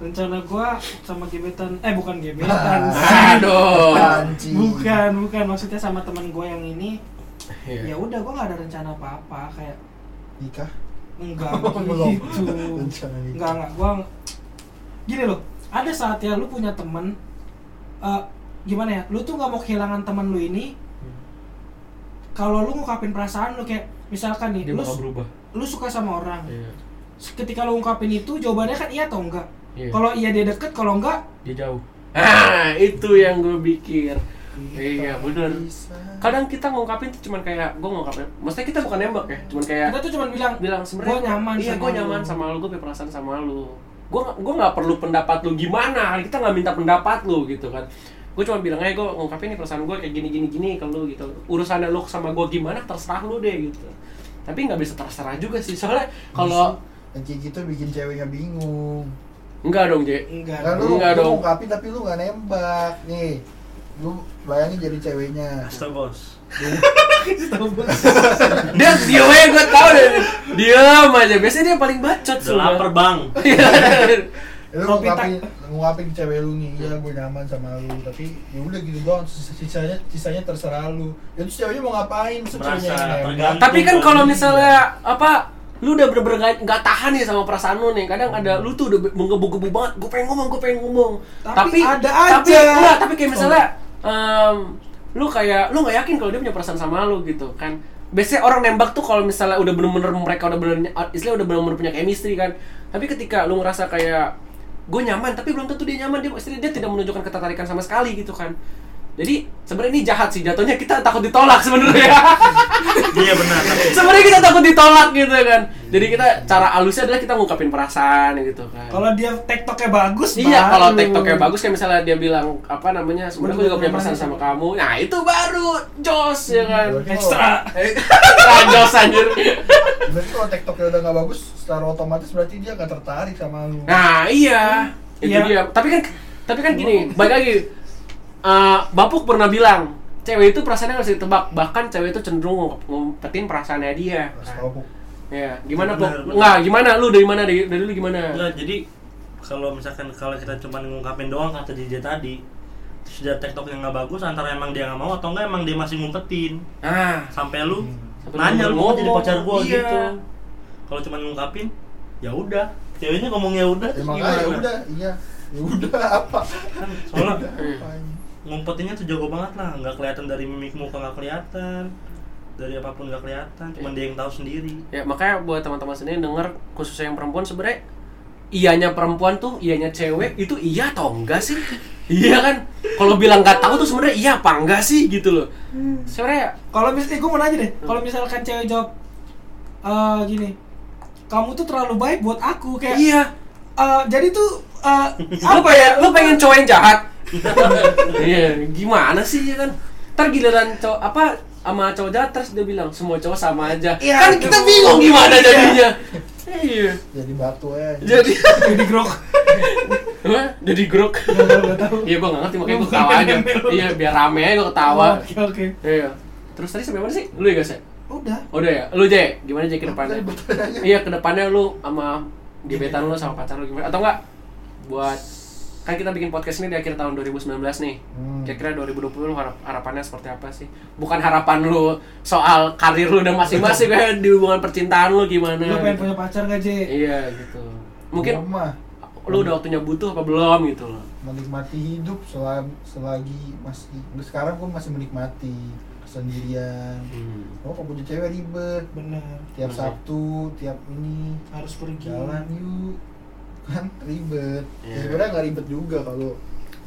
Rencana gua sama gebetan, eh bukan gebetan. Ah. Aduh. Bukan, bukan maksudnya sama teman gua yang ini. Iya. Ya udah gua nggak ada rencana apa-apa kayak nikah enggak Belum. gitu. Enggak, enggak. Gua gini loh. Ada saatnya lu punya temen eh, gimana ya? Lu tuh nggak mau kehilangan temen lu ini. Kalau lu ngungkapin perasaan lu kayak misalkan nih, Dia lu berubah. lu suka sama orang. Iya. Ketika lu ungkapin itu jawabannya kan iya atau enggak? Iya. Kalau iya dia deket, kalau enggak Dia jauh. Ah itu yang gue pikir. Iya, bener. kadang kita ngungkapin tuh cuman kayak gue ngungkapin. Maksudnya kita bukan nembak ya cuman kayak kita tuh cuma bilang bilang sebenarnya gue nyaman iya sama gue lu." nyaman sama lu gue punya perasaan sama lu. Gue gue nggak perlu pendapat lu gimana kita nggak minta pendapat lu gitu kan. Gue cuma bilang aja gue ngungkapin nih perasaan gue kayak gini gini gini ke lu gitu. Urusannya lu sama gue gimana terserah lu deh gitu. Tapi nggak bisa terserah juga sih soalnya kalau kayak gitu bikin ceweknya bingung. Enggak dong J. Enggak kan lu, Enggak lu dong. ngungkapin tapi lu gak nembak nih lu bayangin jadi ceweknya. Astaga bos. dia dia aja gue tau deh diam aja. Biasanya dia paling bacot Udah lapar bang. lu Kopi ngungkapin ngungkapin ke cewek lu nih iya gue nyaman sama lu. Tapi ya udah gitu doang Sis- sisanya sisanya terserah lu. Ya terus ceweknya mau ngapain? Merasa ceweknya tergantung. Tapi kan kalau Iya. misalnya apa lu udah bener-bener nggak nggak tahan nih sama perasaan lu nih. Kadang ada lu tuh udah menggebu-gebu banget. Gue pengen ngomong gue pengen ngomong. Tapi ada tapi aja. enggak tapi kayak misalnya em, lu kayak lu nggak yakin kalau dia punya perasaan sama lu gitu kan. Biasanya orang nembak tuh kalau misalnya udah bener-bener mereka udah bener istilahnya udah bener-bener punya chemistry kan. Tapi ketika lu ngerasa kayak gue nyaman tapi belum tentu dia nyaman. Dia dia tidak menunjukkan ketertarikan sama sekali gitu kan jadi sebenarnya ini jahat sih. Jatuhnya kita takut ditolak sebenarnya. Iya benar. Sebenarnya kita takut ditolak gitu kan. Jadi kita cara halusnya adalah kita ngungkapin perasaan gitu kan. Kalau dia tektoknya bagus iya baru. kalau tiktoknya bagus kayak misalnya dia bilang apa namanya sebenarnya gue juga punya perasaan sama kamu. Nah itu baru jos ya kan. Berarti Ekstra. ah, jos anjir. Berarti kalau tiktoknya udah gak bagus secara otomatis berarti dia gak tertarik sama lu. Nah iya. Itu Iya. dia. Tapi kan tapi kan gini baik lagi eh, bapuk pernah bilang cewek itu perasaannya nggak bisa ditebak. Bahkan cewek itu cenderung ngump- ngumpetin perasaannya dia. Ya gimana benar. nggak gimana? Lu dari mana? Dari, dari lu gimana? Enggak jadi kalau misalkan kalau kita cuma ngungkapin doang kata DJ tadi dia tiktok yang nggak bagus antara emang dia nggak mau atau enggak emang dia masih ngumpetin. Ah. Sampai lu Sampai nanya lu mau jadi pacar gua iya. gitu? Kalau cuma ngungkapin ya udah. Ceweknya ngomong ya udah ah, ya udah, iya. Ya udah apa? Kan soalnya Ya ngumpetinnya tuh jago banget lah nggak kelihatan dari mimik muka nggak kelihatan dari apa pun nggak kelihatan cuman dia yang tahu sendiri Ya makanya buat teman-teman sendiri denger khususnya yang perempuan sebenarnya iyanya perempuan tuh iyanya cewek itu iya atau enggak sih? iya kan? Kalau bilang nggak tahu tuh sebenarnya iya apa enggak sih gitu loh. Sebenarnya kalau misalnya gue mau nanya deh kalau misalkan cewek jawab eh gini kamu tuh terlalu baik buat aku kayak iya. eh, jadi tuh eh, Lu pengen lu pengen cowok yang jahat? Iya, gimana sih ya kan? Ntar giliran cowok apa sama cowok jahat terus dia bilang semua cowok sama aja. Iya, kan kita bingung gimana Iya. jadinya. Iya. Jadi batu ya. Jadi jadi grok Hah? Jadi grok. Iya gua nggak ngerti makanya gua ketawa aja. Iya biar rame aja gua ketawa. oke oke Iya. Terus tadi sampai mana sih? Lu ya guys ya? udah Oh, udah ya? Lu Jay, gimana Jay ke depannya? Iya, ke depannya lu sama gebetan lu sama pacar lu gimana? Atau enggak buat kan kita bikin podcast ini di akhir tahun 2019 nih. Hmm. Kira-kira 2020 lu harap, harapannya seperti apa sih? Bukan harapan lu soal karir lu dan masing-masing kayak di hubungan percintaan lu gimana? lu pengen punya pacar gak J? Iya, gitu. Mungkin Gua mah lu udah waktunya butuh apa belum gitu loh. menikmati hidup selagi, selagi masih sekarang gue masih menikmati sendirian Hmm. oh kok punya cewek ribet bener tiap Bener. Sabtu tiap ini harus pergi jalan yuk kan ribet. Iya. ya, sebenarnya nggak ribet juga kalau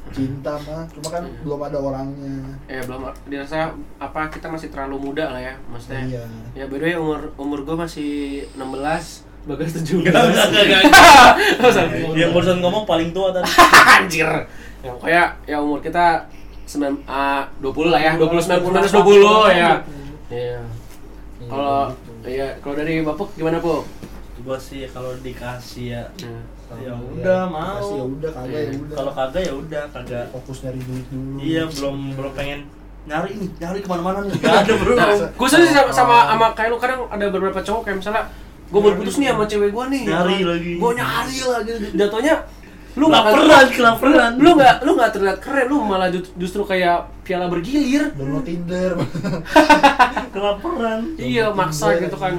cinta mah. Cuma kan Iya. belum ada orangnya. Eh belum. Dirasa apa kita masih terlalu muda lah ya, maksudnya. iya. Ya by the way umur umur gue masih 16 Bagas 17 Enggak, enggak, enggak, Oh, sorry. yang barusan ngomong paling tua tadi. Anjir. Ya pokoknya ya umur kita 9, ah, 20 lah ya 20, 90, minus 20 ya. Iya Kalau Iya, kalau dari Bapak gimana, Bu? gua sih kalau dikasih ya Hmm. Ya udah mau. Kasih ya udah kagak ya udah. Kalau kagak ya udah kagak. Fokus nyari duit dulu. Iya belum belum pengen nyari nih nyari ke mana-mana nih. Gak ada bro. Nah, gue sendiri sama, sama, sama kayak lu kadang ada beberapa cowok kayak misalnya gue baru putus nih sama cewek gue nih. Nyari lagi. gue nyari lagi. Jatuhnya lu nggak Laperan, kelaperan. lu nggak lu nggak terlihat keren lu malah ju- justru kayak piala bergilir. Download Tinder. Kelaparan iya maksa gitu kan.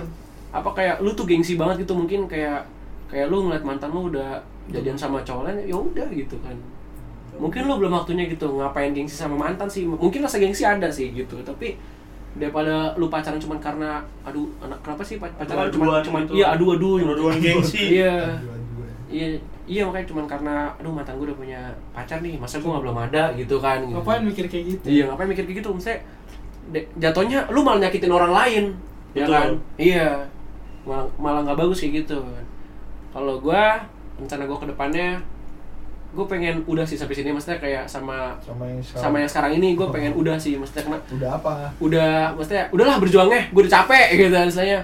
Apa kayak lu tuh gengsi banget gitu mungkin kayak kayak lu ngeliat mantan lu udah jadian sama cowok lain ya udah gitu kan. Mungkin lu belum waktunya gitu ngapain gengsi sama mantan sih. Mungkin rasa gengsi ada sih gitu tapi daripada lu pacaran cuman karena aduh anak kenapa sih pacaran Adu-aduan cuman gitu. iya adu adu Adu-aduan gengsi. iya. Iya iya makanya cuman karena aduh mantan gue udah punya pacar nih masa gue belum ada? gitu kan. Gitu. ngapain mikir kayak gitu? Iya ngapain mikir kayak gitu? De- jatuhnya lu malah nyakitin orang lain ya Betul. kan? Iya. Malah malah nggak bagus kayak gitu. kan kalau gue rencana gue ke depannya gue pengen udah sih sampai sini maksudnya kayak sama sama yang sekarang. sama yang sekarang ini gue pengen udah sih maksudnya kena udah apa udah maksudnya udahlah berjuangnya gue udah capek gitu misalnya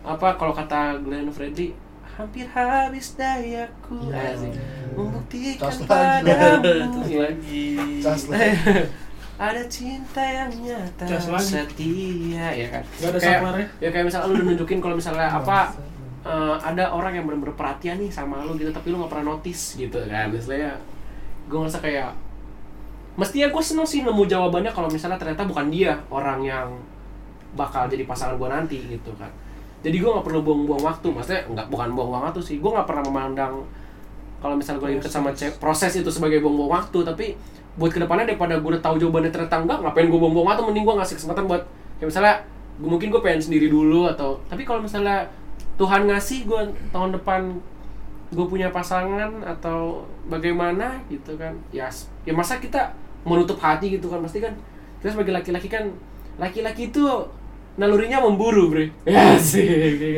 apa kalau kata Glenn Fredly hampir habis dayaku Ya. Asik. membuktikan Cas lagi. padamu Terus ya. lagi Cas lagi. ada cinta yang nyata Cas lagi. setia ya kan Gak ada kayak, saklarnya. ya kayak misalnya lu udah nunjukin kalau misalnya apa eh, ada orang yang benar-benar perhatian nih sama lu gitu tapi lu nggak pernah notice gitu kan. Misalnya gue ngerasa kayak mestinya gue seneng sih nemu jawabannya kalau misalnya ternyata bukan dia orang yang bakal jadi pasangan gue nanti gitu kan. Jadi gue nggak perlu buang-buang waktu. Maksudnya nggak bukan buang-buang waktu sih. Gue nggak pernah memandang kalau misalnya gue deket sama cewek proses itu sebagai buang-buang waktu. Tapi buat ke depannya daripada gue udah tahu jawabannya ternyata enggak ngapain gue buang-buang waktu? Mending gue ngasih kesempatan buat kayak misalnya gue mungkin gue pengen sendiri dulu atau tapi kalau misalnya Tuhan ngasih gue tahun depan gue punya pasangan atau bagaimana gitu kan. Ya ya masa kita menutup hati gitu kan. Pasti kan kita sebagai laki-laki kan laki-laki itu nalurinya memburu bre. Ya sih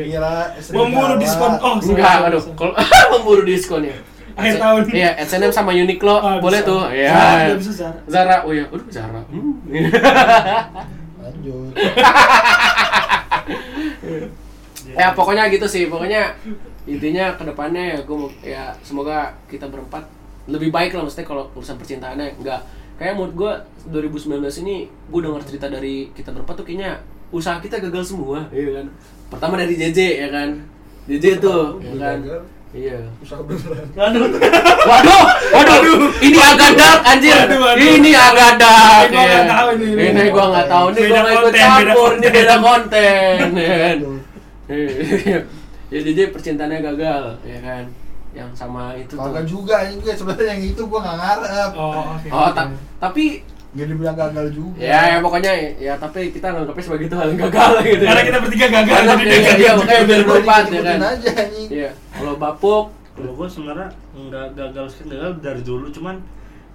kira memburu diskon. Oh enggak aduh kalau memburu diskon ya. Akhir tahun. iya H&M sama Uniqlo Ah, boleh bisa. tuh. Zara, ya bisa Zara. Zara oh ya aduh Zara. Hmm. lanjut ya pokoknya gitu sih. Pokoknya intinya ke depannya ya gue ya semoga kita berempat lebih baik lah maksudnya kalau urusan percintaannya. Enggak kayak menurut gue 2019 ini gue dengar cerita dari kita berempat tuh kayaknya usaha kita gagal semua iya kan? Pertama dari JJ ya kan? JJ tuh ya kan? iya. Usaha beneran. Aduh. waduh waduh. Ini agak dark anjir. Waduh, waduh. ini agak dark Ini gua ya. nggak tahu ini. ini gua nggak tahu. Ini Beda gua ikut campur. Ini beda konten ya ya jadi percintaannya gagal ya kan? Yang sama itu kagak tuh juga ini gue sebenarnya yang itu gue nggak ngarep. Oh oke oh ta- tapi jadi bilang gagal juga. Ya, ya pokoknya ya tapi kita nganggapnya sebagai itu hal yang gagal gitu. Karena kita bertiga gagal Karena jadi dia- dia dia- makanya biar berempat ya kan? Aja iya kalau bapuk Kalau gue sebenarnya nggak gagal sih gagal dari dulu. Cuman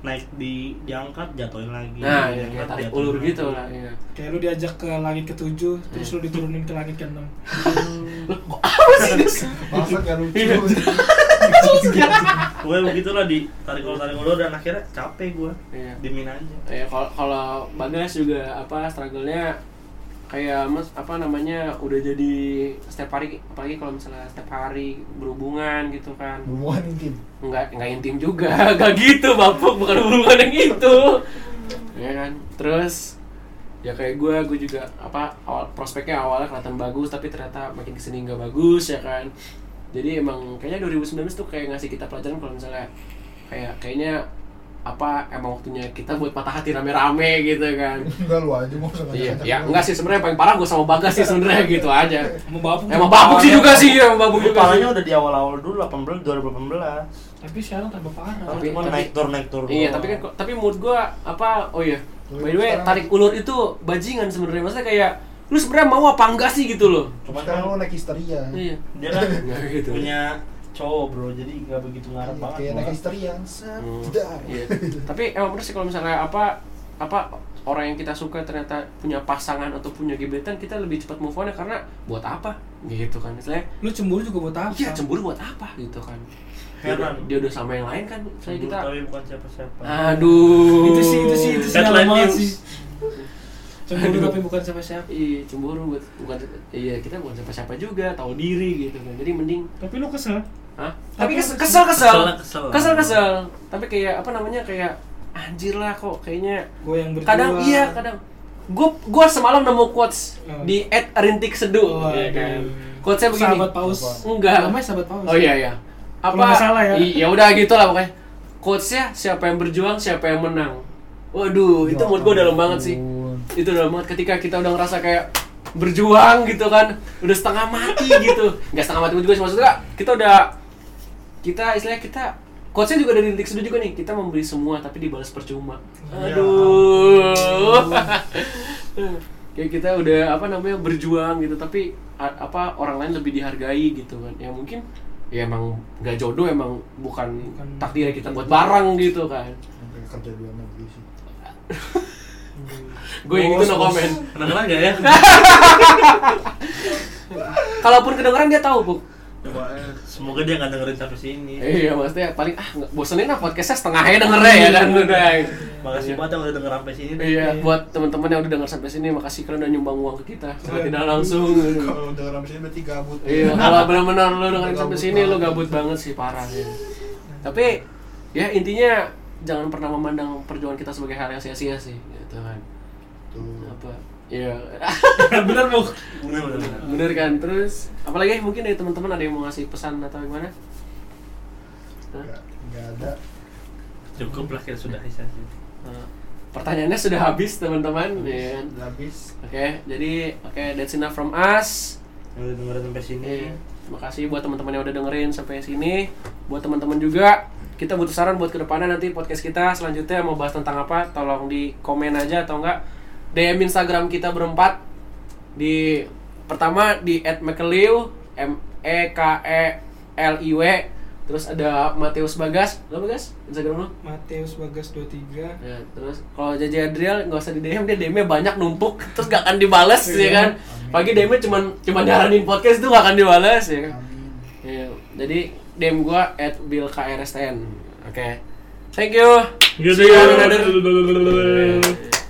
naik di diangkat jatuhin lagi. nah ya kayak tarik ulur lagi. gitu lah iya kayak lu diajak ke langit ketujuh terus lu diturunin ke langit keenam apa sih masa gak lucu Iya. Gue begitulah di tarik ulur tarik ulur dan akhirnya capek gue. Iya. Dimin aja. ya kalau kalau bagas juga apa struggle-nya kayak mas apa namanya udah jadi setiap hari apalagi kalau misalnya setiap hari berhubungan gitu kan. Hubungan intim? Nggak nggak intim juga. Nggak gitu bapuk bukan hubungan yang itu. Ya kan? Terus ya kayak gue gue juga apa awal prospeknya awalnya kelihatan bagus tapi ternyata makin ke sini nggak bagus ya kan? Jadi emang kayaknya 2019 tuh kayak ngasih kita pelajaran kalau misalnya kayak kayaknya apa emang waktunya kita buat patah hati rame-rame gitu kan enggak lu aja mau usah iya ya enggak sih sebenarnya paling parah gue sama bagas sih sebenarnya gitu aja mau babuk emang babuk sih juga sih emang babuk Gue juga parahnya sih udah di awal-awal dulu 18 2018. tapi sekarang tambah parah Tapi- Cuma naik tur naik tur. Iya, tapi kan tapi menurut gua apa oh iya. By the way, tarik ulur itu bajingan sebenarnya. Maksudnya kayak lu sebenarnya mau apa enggak sih gitu loh. Cuman sekarang kan lu naik histeria Iya. dia kan gitu. punya cowok bro, jadi nggak begitu ngarep banget. kayak naik histeria set Hmm, tidak Iya. Tapi emang bener sih kalau misalnya apa apa orang yang kita suka ternyata punya pasangan atau punya gebetan kita lebih cepat move on karena buat apa? Gitu kan. Misalnya lu cemburu juga buat apa? iya cemburu buat apa? Gitu kan. Heran. dia udah sama yang lain kan. Cemburu kita tapi bukan siapa-siapa. aduh. Itu sih itu sih itu sih news. sih. Cemburu Aduh. tapi bukan siapa siapa iya cemburu buat bukan iya kita bukan siapa-siapa juga tahu diri gitu kan. Jadi mending tapi lu kesel Hah? Tapi kesel kesel kesel. kesel, kesel. Kesel kesel. Tapi kayak apa namanya kayak anjir lah kok kayaknya gue yang berdua kadang iya kadang gue gue semalam nemu quotes Oh. di at rintik seduh Oh, ya kan aduh. quotesnya begini sahabat paus Apa? Enggak. namanya sahabat paus oh iya iya nggak salah ya. i- ya udah gitu lah pokoknya quotesnya siapa yang berjuang siapa yang menang waduh itu Ya menurut gue dalam banget sih itu dalam banget ketika kita udah ngerasa kayak berjuang gitu kan udah setengah mati gitu nggak setengah mati juga sih maksudnya kita udah kita istilahnya kita quotesnya juga dari Rintik Seduh juga nih. Kita memberi semua tapi dibalas percuma. Ya aduh. Kayak kita udah apa namanya berjuang gitu tapi a- apa orang lain lebih dihargai gitu kan. Ya mungkin ya emang nggak jodoh emang bukan, Bukan. takdirnya kita buat bareng gitu kan. Sampai kerja di luar negeri sih. gue yang gitu no comment. Kedengeran nggak ya? kalaupun kedengeran dia tahu bu semoga dia nggak dengerin sampai sini. iya maksudnya paling ah bosenin lah podcastnya setengahnya dengernya ya kan udah Makasih banget yang udah denger sampai sini. Iya, buat teman-teman yang udah denger sampai sini, makasih kalian udah nyumbang uang ke kita. Secara tidak langsung. Kalau udah ramai sini berarti gabut. Iya, kalau benar-benar lu dengerin sampai sini lu gabut banget sih parah ya. Tapi ya intinya jangan pernah memandang perjuangan kita sebagai hal yang sia-sia sih, gitu kan. Tuh. Apa? Iya. bener bu Bener, bener, bener. Bener kan? Terus apalagi mungkin dari teman-teman ada yang mau ngasih pesan atau gimana? Hah? Nggak nggak ada. Cukup lah kita sudah sih. Eh, pertanyaannya sudah habis teman-teman ya kan? Udah habis. Oke, jadi oke that's enough from us. Yang udah dengerin sampai sini. Iya. Terima kasih buat teman-teman yang udah dengerin sampai sini. Buat teman-teman juga, kita butuh saran buat ke depannya nanti podcast kita selanjutnya mau bahas tentang apa. Tolong di komen aja atau enggak DM Instagram kita berempat. Di pertama di @mekeliu M E K E L I W. Terus ada Mateus Bagas. Lo Bagas? Instagram lo? Mateus Bagas 23 ya terus kalau JJ Adriel nggak usah di DM dia DM-nya banyak numpuk. Terus gak akan dibales ya kan? Pagi DM-nya cuman cuman nyaranin podcast itu gak akan dibales ya kan. Iya, jadi DM gua at billkrstn. Oke. Thank you. Gitu See you another-